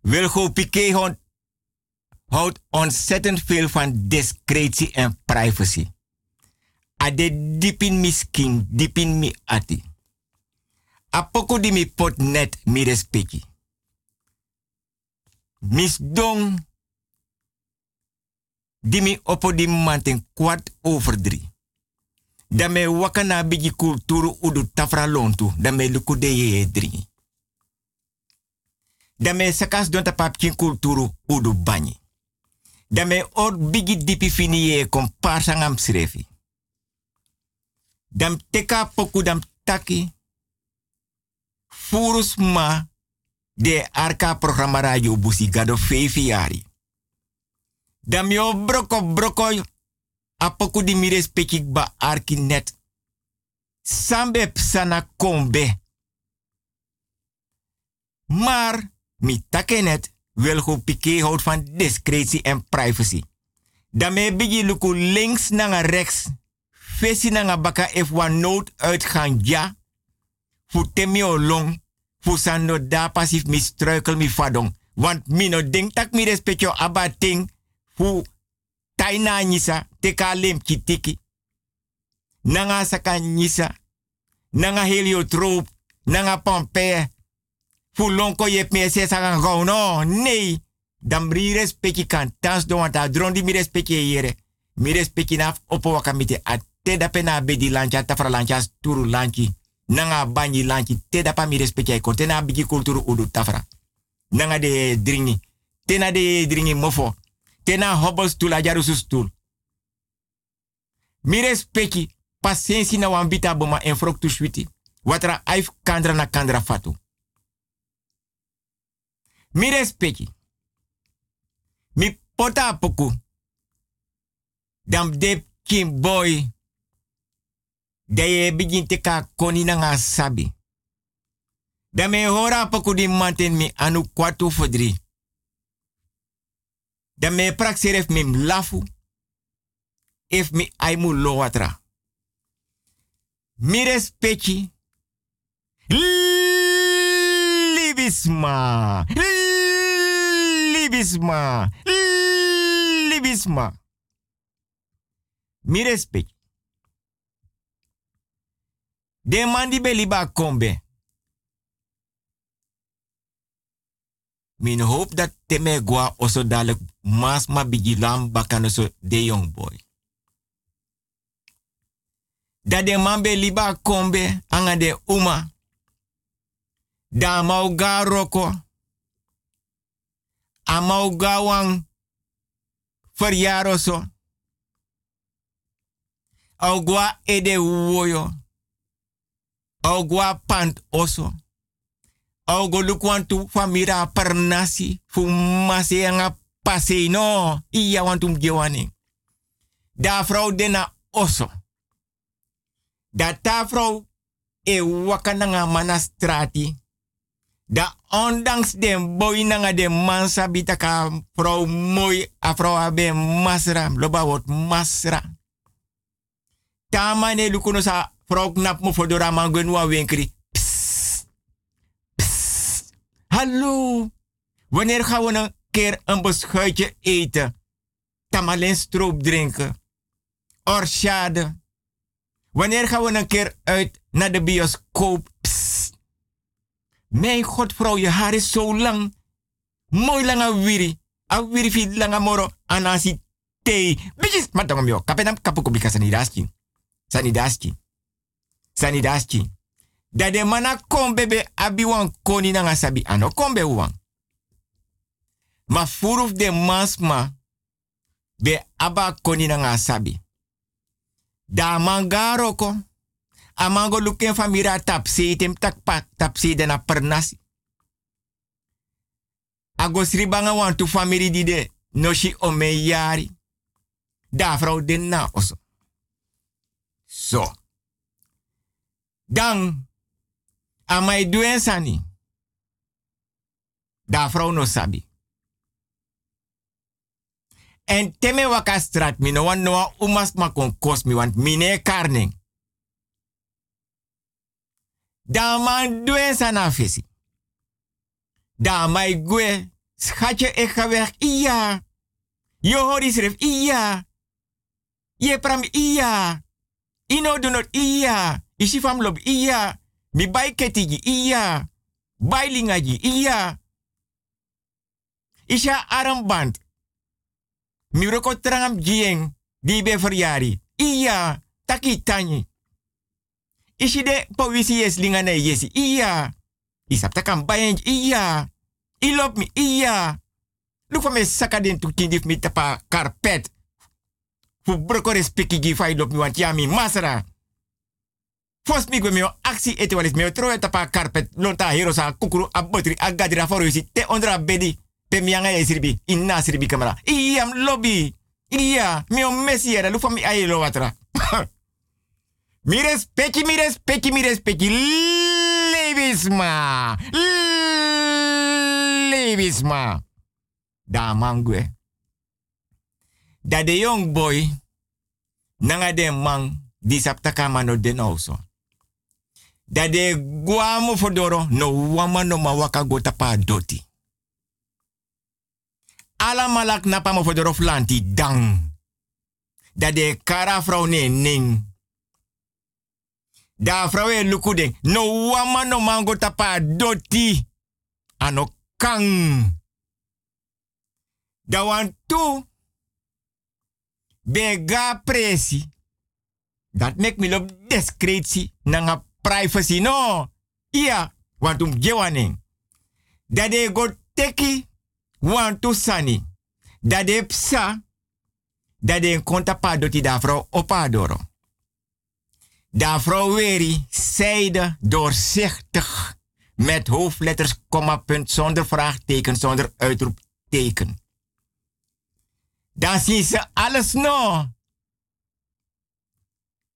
Wilgo Piqué houdt, ontzettend veel van discretie en privacy. Ade dipin mi skin, dipin mi ati. Apoko di mi pot net mi respectje. Mis dong. Di mi oppo di manten kwart over drie. Da me wakana bigi kulturu udu tafra lontu. Da me luku de dringi. Da me sakas don tapap kin kulturu udu banyi. Da me or bigi dipi fini ye kom parsangam srefi. Dam teka poku dam taki. Furus ma de arka programma radio busi gado fefi yari. Dam yo broko broko apoku di mire spekik ba arki net. Sambe psana kombe. Maar mi takenet wil go pike houdt van discretie en privacy. Daarmee bigi luku links naar rechts. Fesi naar baka if wan nood uitgaan ja. Fu temi long. Fu san no da pasif mi struikel mi fadong. Want mi no ding tak mi respectio abating. Fu taina nisa teka lem kitiki. Nanga saka nisa. Nanga heliotroop. Nanga pompe. Fu lonko je me se saka gauw no. Nee. Dan kan tans do want adron di mi respecti yere. Mi respecti naf opo wakamite at te bedi lancha tafra lancha turu lanchi. Nanga banyi lanchi te dapa mi respecti ay kon. Bigi kulturu udu tafra. Nanga de dringi. Te na de dringi mofo. Te na hobble stoel a jarusu stoel. Mi respecti pasiensi na wambita boma en frok tu switi. Watra aif kandra na kandra fatu. Mi respecti. Mi pota poku. Dam de kim boy. Da ye begin te ka koni na nga sabi. Da me hora poku di manten mi anu kwatu fodri. Da me praxeref mi lafu. If mi aimu lo watra. Mi respecti. Libisma. Libisma. Libisma. Mi respect. De man di beli ba kombe. Min hoop dat teme gwa oso dadelijk mas ma bigilam bakano so de young boy. Dat de man beli ba kombe anga de uma. Da mau ga roko. Amau ga wang verjaro so. Au gwa ede woyo. Au gwa pant oso. Au go lukwantu famira pernasi. Fu masi anga pase no. Iya wantum gewani. Da vrouw dena oso. Da ta vrouw e wakananga mana strati. Da ondanks den boy nanga de mansa bitaka vrouw mooi a vrouw abe masra. Loba wordt masra. Tama ne lukuno sa vrouw knap mo fodora mangwenwa winkri. Psst. Psst. Hallo. Wanneer gaan we een keer een beschuitje eten? Tamalen stroop drinken. Orchade. Wanneer gaan we een keer uit naar de bioscoop? Mijn god, vrouw, je haar is zo lang. Mooi lange wiri. A wiri fi lange moro. Anasi thee. Bitches, matangom yo. Kapenam kapuko bika sanidaski. Sanidaski. Sanidaski. Da de mana kom bebe abi wan koni na nga sabi ano kom be wan. Ma furuf de masma be aba koni na nga sabi. Da mangaro ko. Amango luken famira tapsi tem takpak tapsi de na pernasi. Agosri banga wan tu famiri di de noshi ome yari. Da vrouw de na oso. So. Dan, amai duen sani. Da vrouw no sabi. En teme waka strat mi no wan noa umas ma kon kos mi want mine karning. Da man duen sana fesi. Da mai gue. Schatje, weg. Iya. Je hoort schreef. Iya. Je pram iya. Ino do not iya. Isi fam lob iya. Mi bai ketigi iya. Bai lingaji iya. Isha armband. Mi roko trangam jieng. Di be verjari. Iya. Taki tanyi. Isi de powisi yes yesi. Iya. Isap takam bayeng. Iya. Ilop mi. Iya. Lufa me saka den tu kindif mi tapa karpet. Fu broko respecti gi fai lop mi want ya mi masra. Fos mi gwe mi o aksi ete walis mi o tro tapa karpet. Lonta hero sa kukuru a botri a gadira foro yisi. Te ondra bedi. Pe mi anga ya sirbi. Inna sirbi kamera. Iya lobby. Iya. Mi o messi era. Lufa mi aye lo watra. mi respecti, mi respecti, mi respecti. Levisma. Levisma. Da mangwe. Da de young boy. Nanga de man. Di den also. Da de guamo fodoro. No wama no ma waka go doti. Ala malak napa mo fodoro flanti dang. Da de kara vrouw ne ning. Da vrouw e luku den. No wama no mango tapa doti. Ano kang. Da wan tu. Bega presi. Dat make me loop discretie. Nanga privacy no. Iya. Want um gewaning. Da de go teki. Want to sani. Da de psa. Da de konta pa doti da vrouw opadoro. Da vrouw weri. Zijde doorzichtig. Met hoofdletters, komma, punt, zonder vraagteken, zonder uitroepteken. Dan zien ze alles no.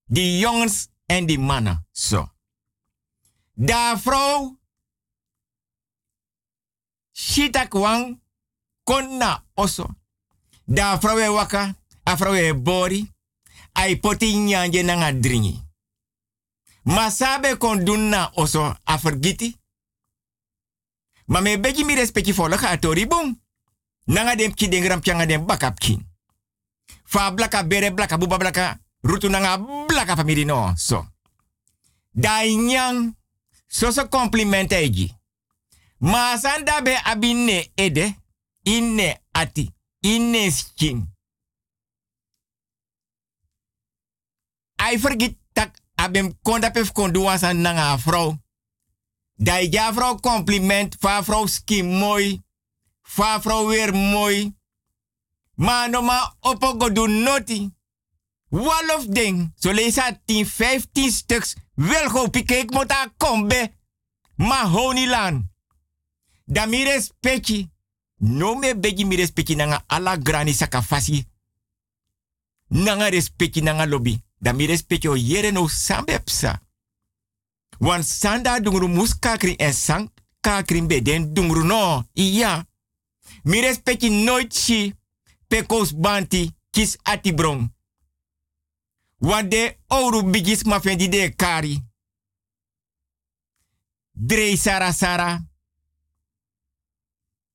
Die jongens en die mannen. Zo. Da vrouw. Shita kwang. Konna oso. Da vrouw e waka. A vrouw e bori. Ai poti nyanje nanga dringi. Masabe kon doen na oso a vergiti. Ma me beji mi respecti volle ga tori boom. Nanga dem ki den gram pianga dem bakap kin. Fa blaka bere blaka buba blaka. Rutu nanga blaka famiri no. So. Da nyang. So so compliment eji. Ma sanda be abine ede. Inne ati. Inne skin. I forget abem konda pef kondu wasan nanga vrouw. Da ja vrouw compliment. Fa vrouw skin mooi. Fa vrouw weer mooi. Maar no ma opo go do noti. Wolof ding. So leesa 10, 15 stuks. Wel go mota kombe. Ma honilan. Da mi respecti. No me begi mi respecti nanga ala grani sakafasi. Nanga respecti nanga lobby. Da mi respecti o yere no sambepsa. Wan sanda dungru muskakri en sang kakri beden dungru no. Iya. Mi respecti nooit pekos banti kis atibron. Want de ouro bigis ma fendi de kari. Drei sara sara.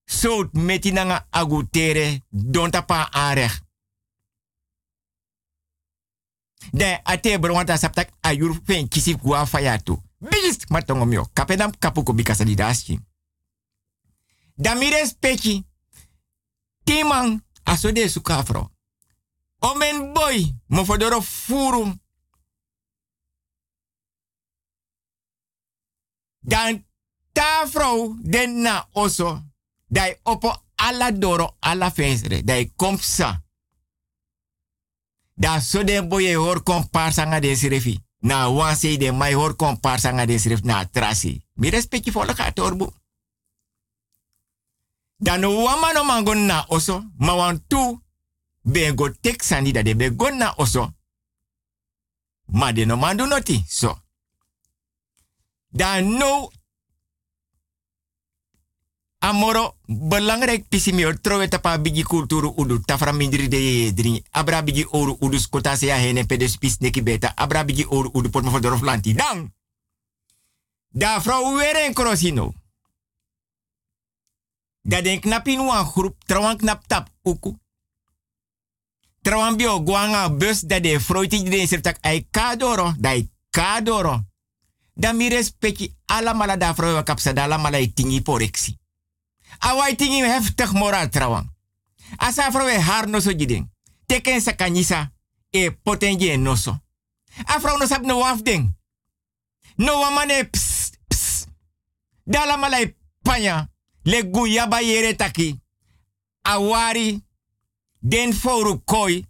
Sout meti nanga agutere don tapa arech. De ate bro wanta saptak ayur fen kisi fayatu. Bigis matongo mio. Kapenam kapuko bikasa di daski. Damires peki. Timang aso de sukafro. Omen boy, mo fodoro furu. Dan ta vrouw den na oso. Dai opo alla doro alla fensre. Dai komsa. Da so den boy e hor komparsa nga den sirefi. Na wanse de mai hor komparsa nga den siref na trasi. Mi respecti volle gaat orbu. Dan wama no mangon na oso, ma wan tu be go tek sani da de be na oso. Ma de no mandu noti, so. Dan no amoro belangrijk pisi mi or trowe tapa bigi kulturu udu tafra mindri de dri abra bigi oru udu skota se ya hene pedes pis neki beta abra oru udu pot mo dorof lanti dan da vrouw weer en krosino Dat den knapin wan groep, trawan knap tap uku. Trawan bio guanga bus dat de froiti de sertak ai kadoro, dai kadoro. Dan mi respecti ala mala da vrouw kapsa da ala mala i tingi poreksi. Awai tingi heftig moral trawan. Asa vrouw haar no so jiding. Teken sa kanisa e potenje no so. A vrouw no sap no wafding. No wamane ps ps. Da ala mala i panya. Le guyaba yere taki. Awari den foru koi.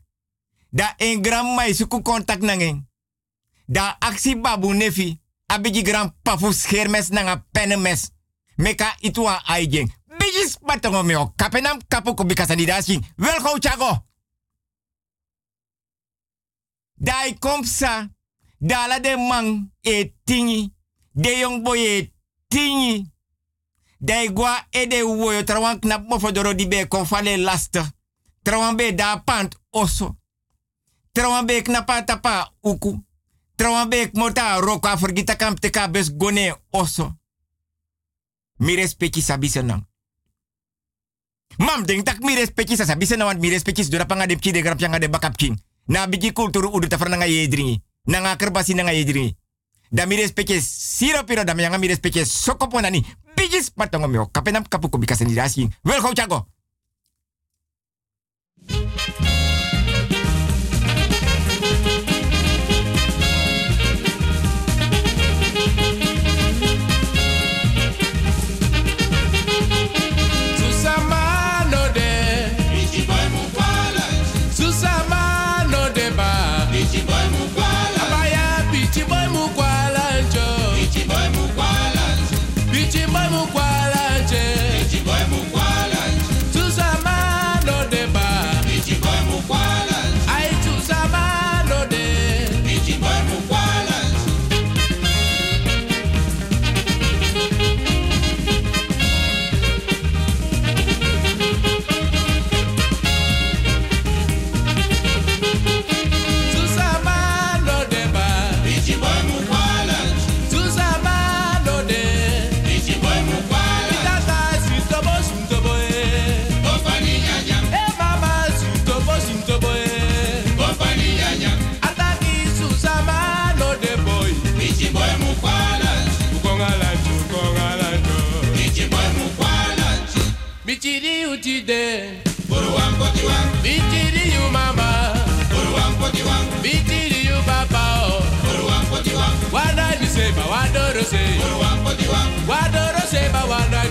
Da en gram mai suku kontak nangen. Da aksi babu nefi. Abiji gram pafu schermes nanga penemes. Meka itua aijeng. Biji spatongo meo. Kapenam kapu kubika sanidasi. Wel gauw chago. Dai komsa. Dala de mang e tingi. De jong boy e tingi. Dai gwa e de woyo trawan knap mofodoro di be konfale lasta. Trawan be da pant oso. Trawan be knapa tapa uku. Trawan mota roka forgita kamp teka bes gone oso. Mi respecti. Mam denk tak mi respecti sa sabi senang want mi respecti dura panga de de grap yang de bakap king. Na bigi kulturu udu ta nga yedringi. Na nga kerbasi nga yedringi. Da mi respecti siro piro da yang mi respecti sokoponani. Bigi spatongo meo kapenam kapuko bikaseni dasi. Wel gauw chago. Utide. Diwan. Bichiri you mama. Buru wango diwan. Bichiri you papa. Buru wango diwan. Wada ni seba wadoro se. Buru wango diwan. Wadoro seba wada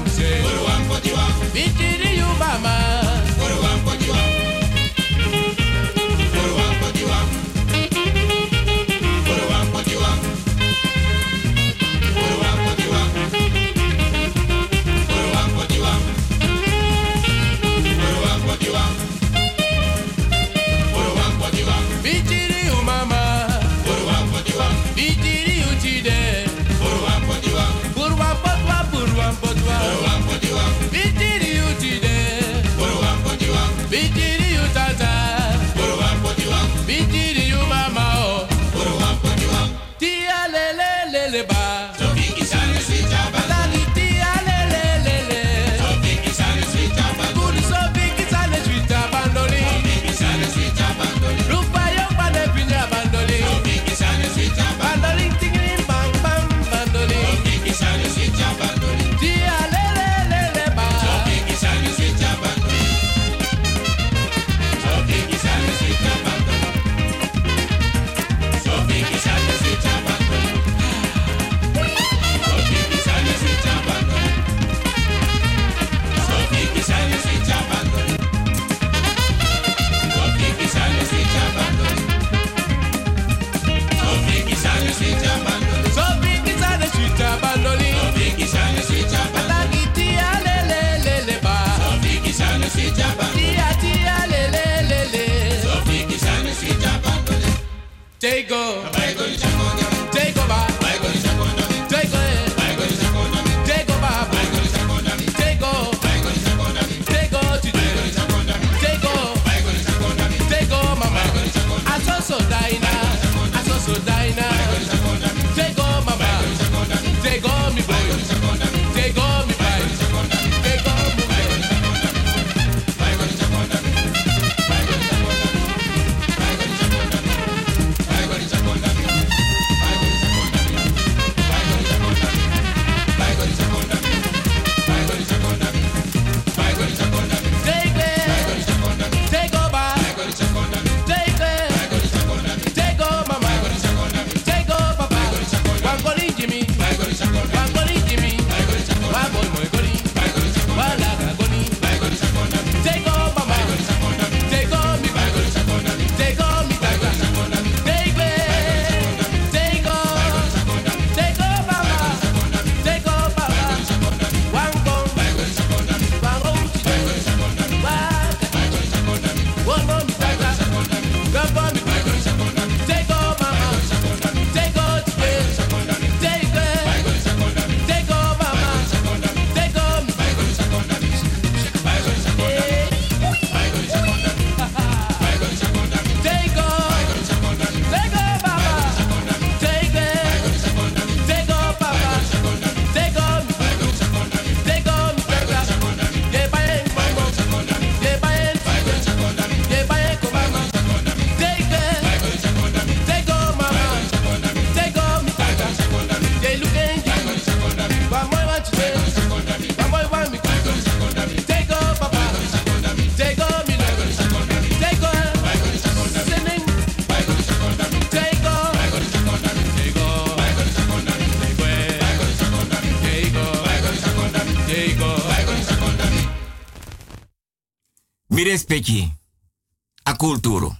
Mi respecti a culturo.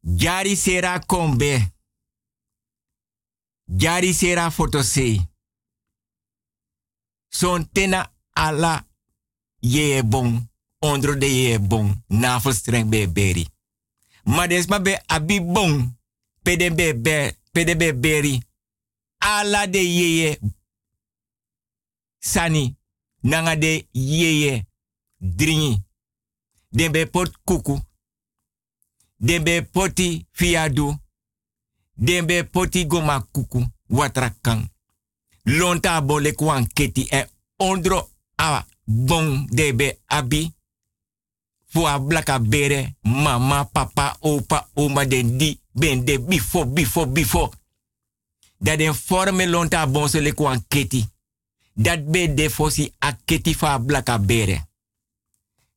Jari sera kombe. Jari sera fotosei. Son tena ala ye bon. Ondro de ye bon. Navelstreng be beri. Maar des ma be abi bon. Pede be be beri. Ala de ye Sani. Nanga de ye dringi. Den be pot kuku. Den be poti fiadu. Den be poti goma kuku. Watrakan. Lonta bole kwan keti e ondro a bon de be abi. Fu blaka bere. Mama, papa, opa, oma den di. Ben de bifo, bifo, bifo. Dat den forme lonta bon se le kwan keti. Dat be de fosi a keti fa blaka bere.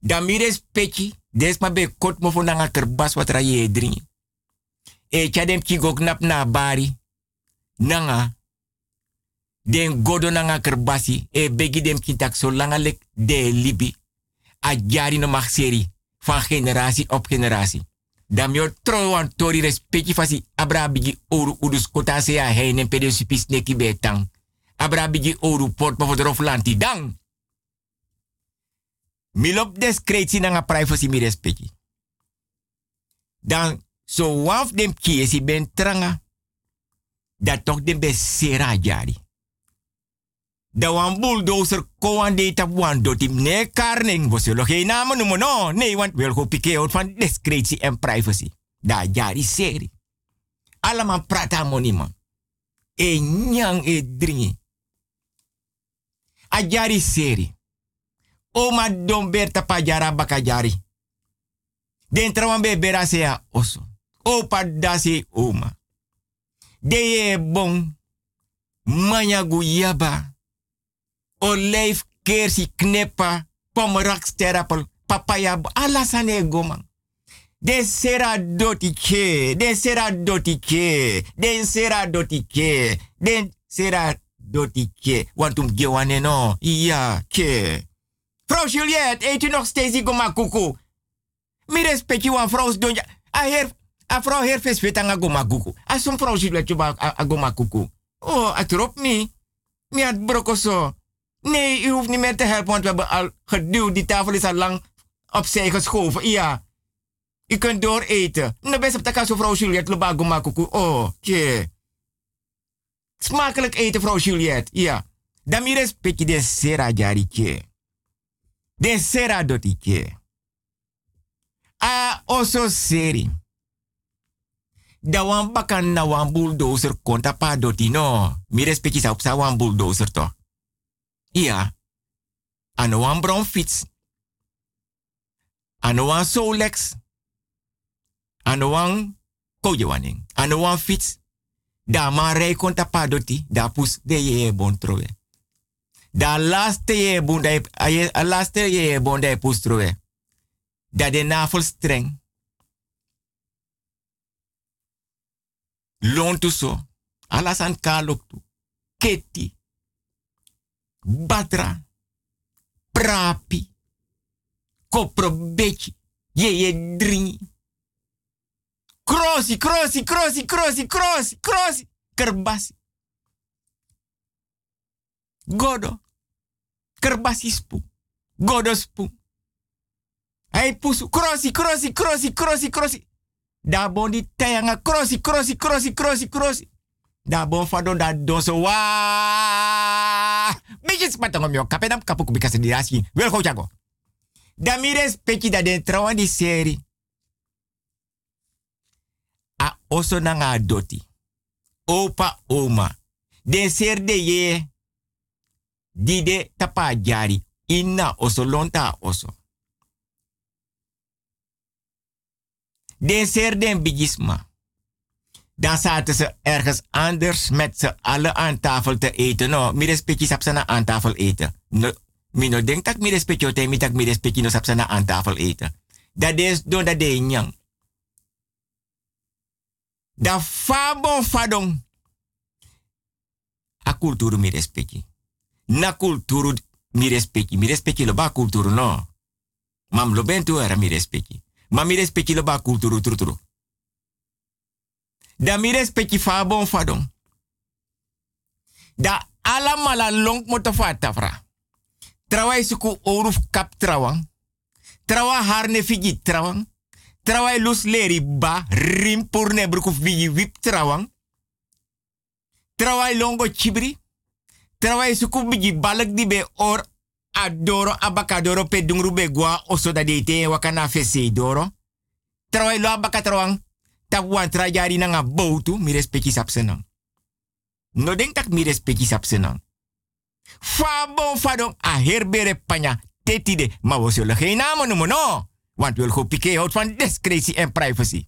Dan mi des ma be kot kerbas wat ra. E cha dem ki na bari. Nanga. Den godo nanga kerbasi. E begi dem ki lek de libi. A jari no mag seri. Van generatie op generatie. Dan mi tro wan tori fasi abra bigi oru udus kota se a heinen pede supis neki betang. Abra bigi oru port dang. Milop discretie nanga privacy mi respecti. Dan so waf dem kiesi ben tranga. Dat toch dem be sera jari. Da wan bulldozer ko wan de tap wan doti ne karning. We zullen geen namen noemen, no. Nee, want wil go pike out van discretie en privacy. Da jari seri. Allemaal prata moni man. E nyang e dringi. A jari seri. Oma don berta pa jara baka jari. Den trawan be bera se a oso. Opa dasi oma. De ye bon. Manya guyaba. Olijf kersi knepa. Pomerak sterapel. Papaya. Alasane goman. Den sera doti ke. Den sera doti ke. Den sera doti ke. Den sera doti ke. Want um gewane no. Ja, ke. Vrouw Juliette, eet u nog steeds die goma kuku? Mi vrouw donja. A her, a vrouw her fesvet aan goma kuku. A som vrouw Juliette ba a goma kuku. Oh, atrop mi. Mi had brokoso. Nee, u hoeft niet meer te helpen, want we hebben al geduwd. Die tafel is al lang opzij geschoven. Ja. U kunt door eten. Nou, best op de kast vrouw Juliette loba goma kuku. Oh, tje. Smakelijk eten, vrouw Juliette. Ja. Dan mi respect je de sera jari, tje. Den sera doti ke. A oso seri. Da wan bakan na wan bulldozer konta pa doti no. Mi respecti sa opsa wan bulldozer to. Ja. Ano wan brown. Ano wan Solex. Ano wan kojewaning. Ano wan fiets. Da man rij konta pa doti. Da pus de ye bon trowe. Da laste ye bunda a laste ye bonda e pustroe. Da de navel streng. Lon tu so. Alas an kalok tu. keti, batra, prapi, koprobeki, ye ye dringi. Crossi, crossi, crossi, crossi, crossi, crossi, kerbasi. Godo, kerbasi spu, godo spu. Hij pusu, crossi, crossi, crossi, crossi, crossi. Da bon di tayanga, crossi, crossi, crossi, crossi, crossi. Da bon fado da don so wa. Beetje spatong mio kapedam kapu kubika se dirasi. Wel go jago. Da mi respecti da den trawan di seri. A oso na nga doti. Opa oma. Den ser de ye. Di de tapa jari. Inna oso lonta oso. Den ser den bigisma. Dan zaten ze ergens anders met z'n allen aan tafel te eten. No, mi respecti sapsana aan tafel eten. No, mi no denk dat mi respecti o te mi tak mi respecti no aan tafel eten. Dat is don dat de nyang. Da fabon fadon. A kulturu mi respecti. Na kulturu mi respecti. Mi respecti lo ba kulturu no. Mam lo bentu era mi respecti. Ma mi respecti lo ba kulturu tru tru. Da mi respecti fa bon. Da ala mala long moto fata fra. Trawai suku oruf kap trawang. Trawa harne figi trawang. Trawai lus leri ba rim purne bruku figi wip trawang. Trawai longo chibri. Trawai suku balak di be or adoro abakadoro pe dungru be gwa oso da wakana fese doro. Trawai lo abakatrawang tak wan tra jari na nga boutu mi respecti sap senang. No denk tak mi respecti sap senang. Fa bon fa don a herbere panya tetide ma wo zullen geen namen noemen no. Want wil go pike houdt van discretie en privacy.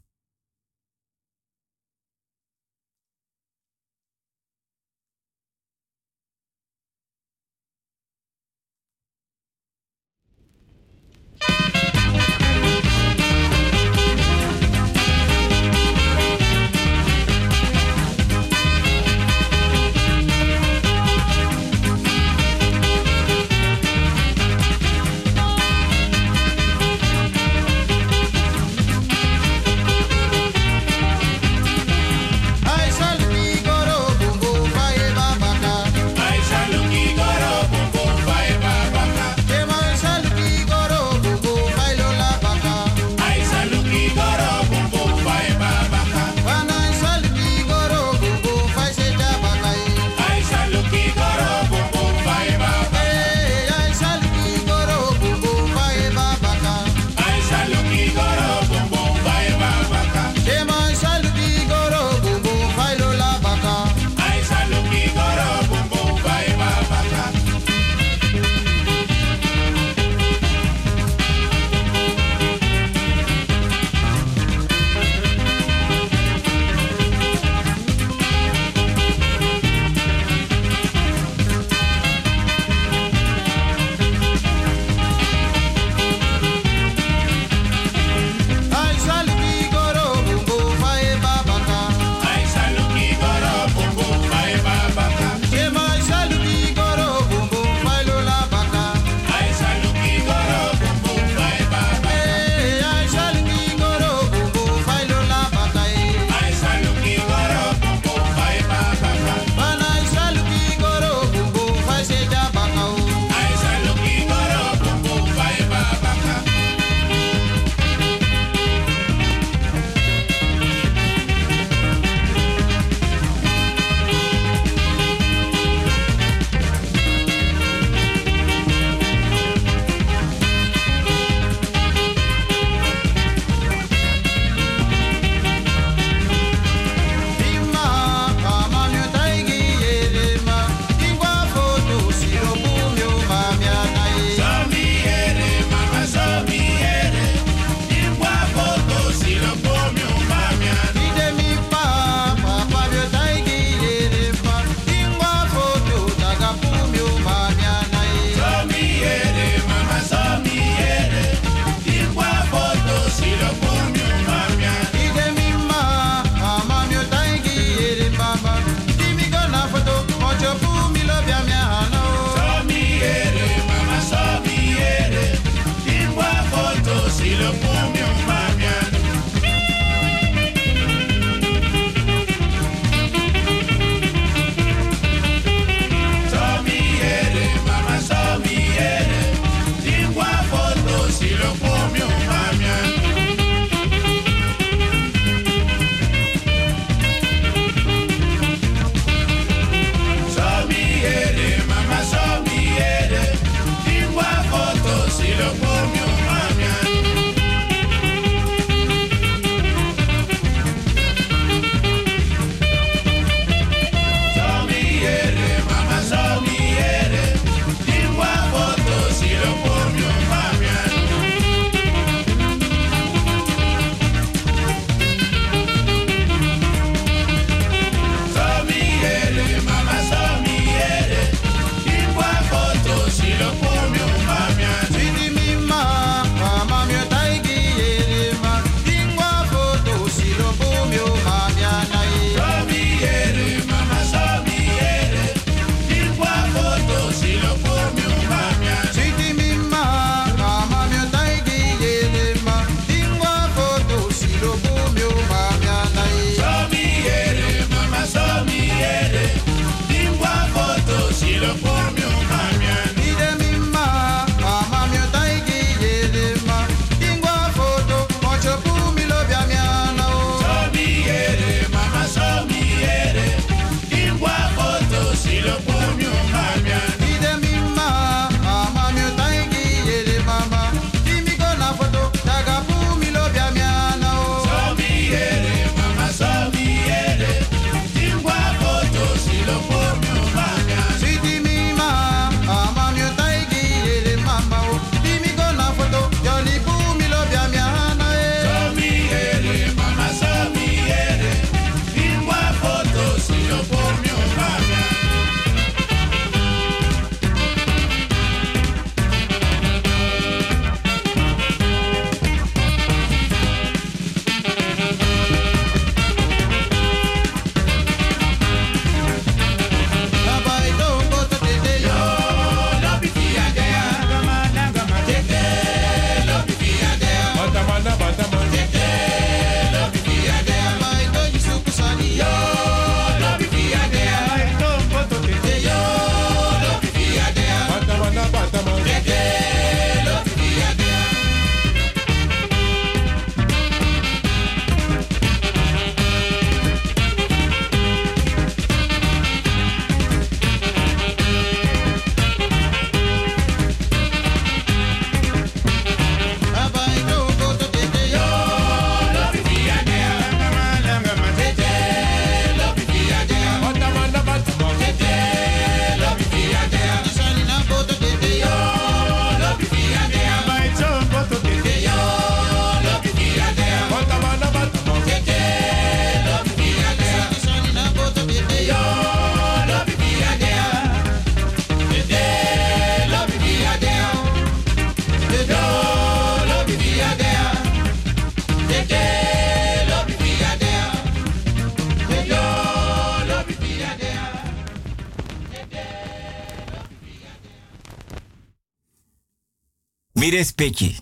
Mi respecti.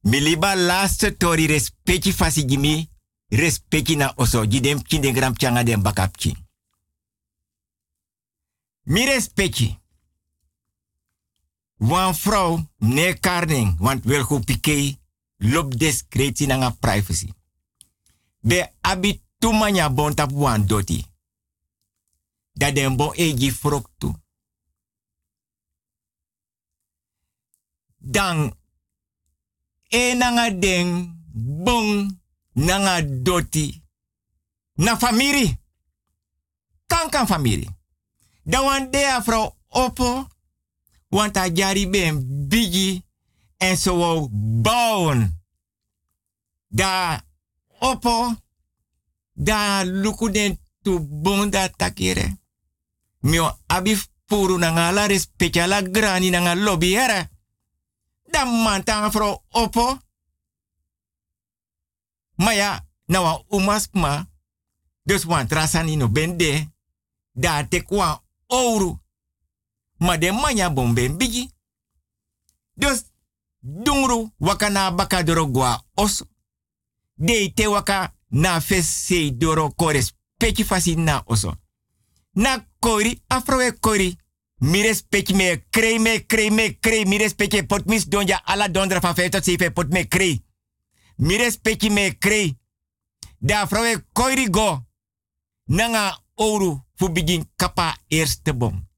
Mi liba laatste tori respecti fasi gimi. Respecti na oso. Jidem kinde gram changa den bakapchi. Mi respecti. Wan vrouw, ne karning, want wil goed pike, lop discretie na privacy. Be abi tumanya bon tap wan doti. Dat den bon eji frok tu. Dan, e nanga den bon nanga doti. Na famiri. Kan kan famiri. Dan wan dea vrouw opo, want a jari ben bigi en wou bouwen. Da opo, da luku den tu bonda takire. Mio abi puru na ngala respecta la grani na nga lobby era. Da manta fro opo. Maya, na wa umasma. Dus wan trasani no bende. Da tekwa ouro. Ma de manya bomben bigi. Dus dungru waka baka doro gwa oso. De te waka na fese doro kores peki fasi na oso. Na kori afro kori. Mi respecti me krei me krei me krei. Mi mis donja ala dondra van 5 tot 7 pot me krei. Mi me krei. Da kori go. Nanga ouro fu begin kapa eerste bom.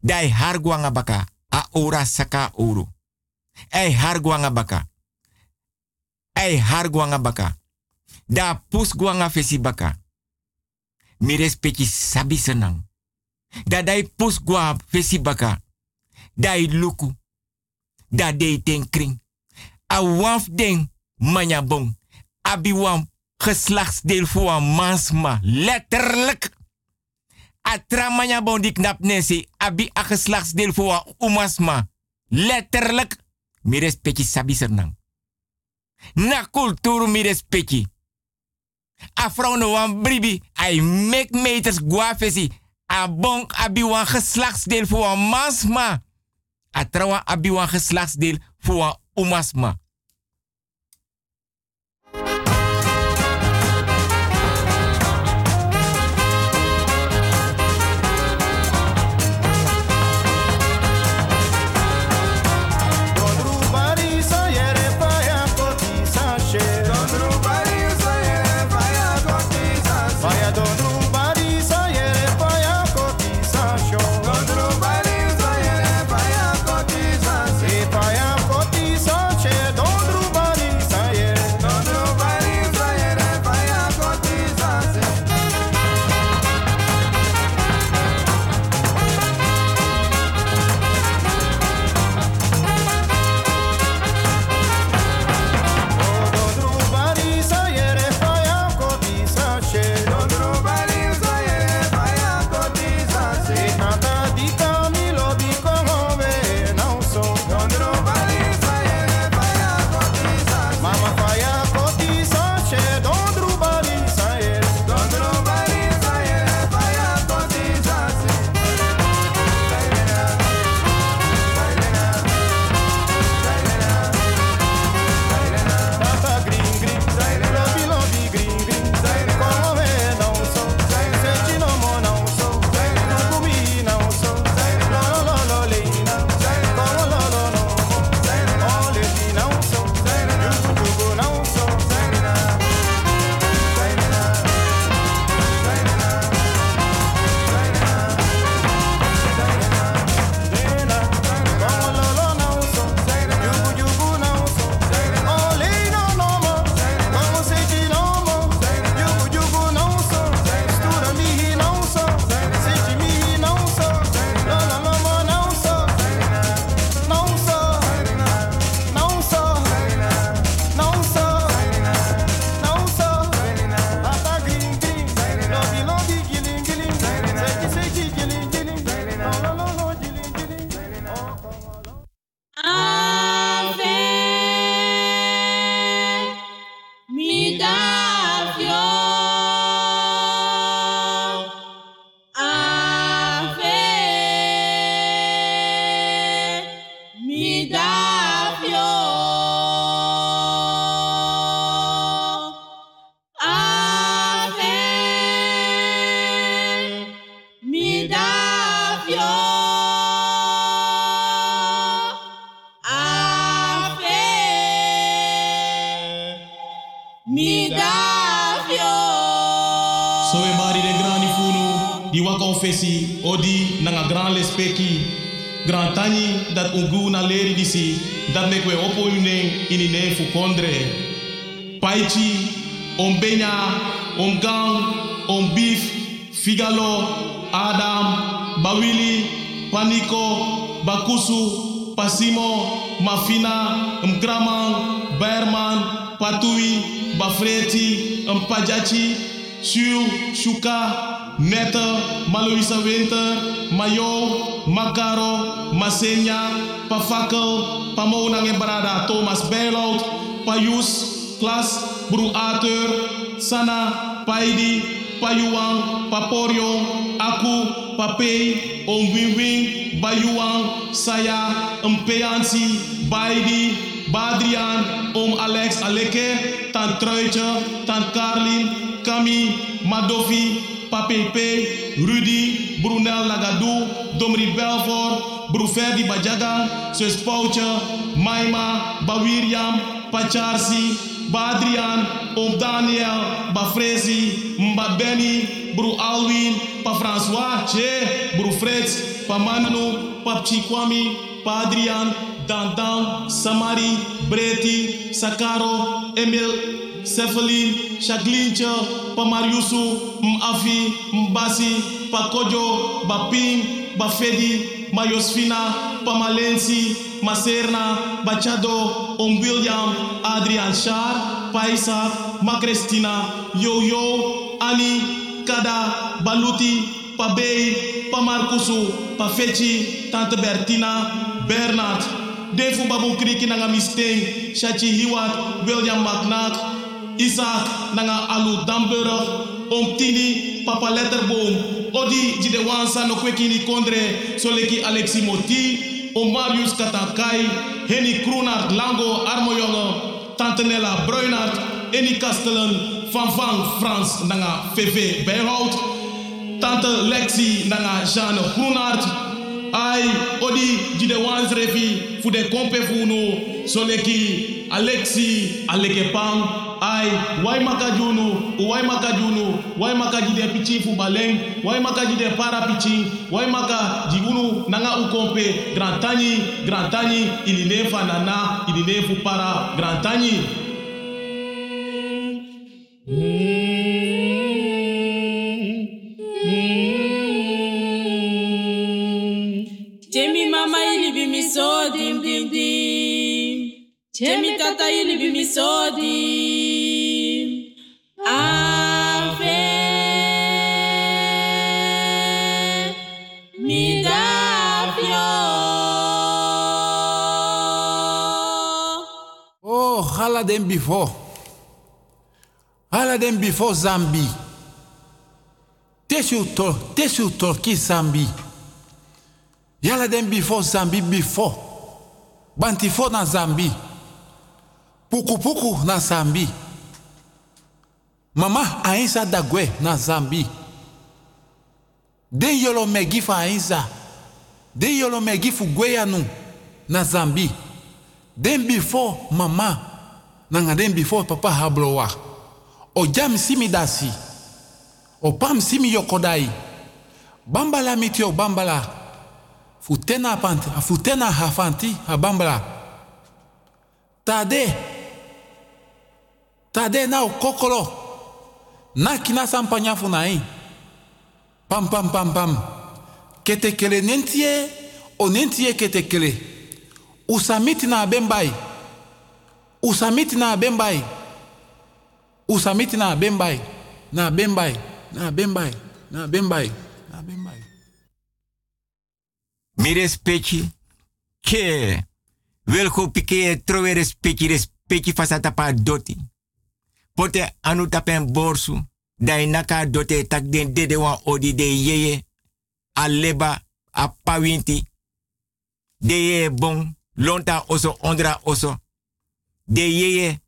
Dai harguanga baka a ora saka ouro. Ei harguanga baka. Ei harguanga baka. Da pus guanga fesi baka. Mi respecti sabi senang. Da dai pus gua fesi baka. Dai luku. Da dei ten kring. A waf den manya bong. Abi wam geslachtsdeel voor een mansma. Letterlijk. Atra manya bon die. Abi a geslachtsdeel voor een umasma. Letterlijk. Mi respecti sabi senang. Na kulturu mi respecti. A vrouw no wan bribi. Ai mek meters guafesi. A bon abi wan geslachtsdeel voor een mansma. A trouwa abi wan geslachtsdeel voor een umasma. Mafina, Mgraman, Bayerman, Patui, Bafreti, Mpajachi, Sur, Shuka, Neta, Maluisa Winter, Mayo, Makaro, Masenya, Pafakel, Pamonang yang berada, Thomas Berlaut, Payus, Klas, Bruater, Sana, Paidi, Payuang, Paporio, Aku, Papei, Wing, Bayuang, Saya, Empeansi, Baidi, Badrian, Om Alex Aleke, Tant Truitje, Tant Carlin, Kami, Madofi, Papepe, Rudy, Brunel Lagadou, Domri Belfort, Bruferdi Bajaga, Sus Pouche, Maima, Bawiriam, Pacharsi, Badrian, Om Daniel, Bafrezi, Mba Benny, Bru Alwin, Pa François, Che, Bru Fritz, Pa Manu, Pa Chikwami, Pa Dandan, Samari, Breti, Sakaro, Emil, Sefeli, Shaglincha, Pamariusu, Mafi, Mbasi, Pakojo, Bapin, Bafedi, Mayosfina, Pamalensi, Maserna, Bachado, Om William, Adrian Shar, Paisa, Macrestina, Yo-Yo, Ani, Kada, Baluti, Pabei, Pamarcusu, Pafeci, Tante Bertina, Bernard, Defu Babu Kriki Nanga Misteng, Shachi Hiwat, William McNack, Isaac nanga alu Damburg, om tini papa letterboom, odi jide wansa no kwekini kondre, soleki Alexi Moti, om Marius Katankai, Henny Kroenart Lango Armojonge, Tante Nella Bruinart, Eni Kastelen, Van Van Frans nanga VV Bijhout, Tante Lexi nanga Jeanne Groenart, ai odi jide wans refi fu de kompe fu no soleki Alexi Alekepang, ai wai makajunu wai makajunu wai makaji de pichi fu baleng wai makaji de para pichi? Wai maka jigunu nanga ukompe grand tani grand tani. Ili nefa nana ili nefu para. Grand tani Temi tata ili bimi so dim. Ave mi dafyo. Oh, hala den before. Hala den before Zambi. Tesu to, tesu to ki Zambi. Yala den before Zambi before. Bantifo na Zambi. Puku puku na Zambi. Mama ainsa dagwe na Zambi. Den yolo megi fa ainsa. Den yolo megi fu gweyanu na Zambi. Den before mama. Nanga den before papa hablowa. O jam simi dasi. O pam simi yokodai. Bambala mitio bambala. Futena panti, futena hafanti a bambala. Tade. Tade na o kokolo. Na kina sampanya funai. Pam pam pam pam. Ketekele nentie o nentie ketekele. Usamiti na bembai. Usamiti na bembai. Usamiti na bembai. Na bembai. Na bembai. Na bembai. Na bembai. Mi respecti che welko pike trove respecti respecti fasata pa doti. Pote anu tapen borsu. Dai naka dote tak den dede wan odi de yeye. Aleba a pawinti de yeye bon lonta oso ondra oso. De yeye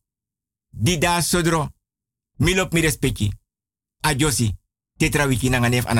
di da sodro. Milop mi a josi tetra wiki nanga nef ana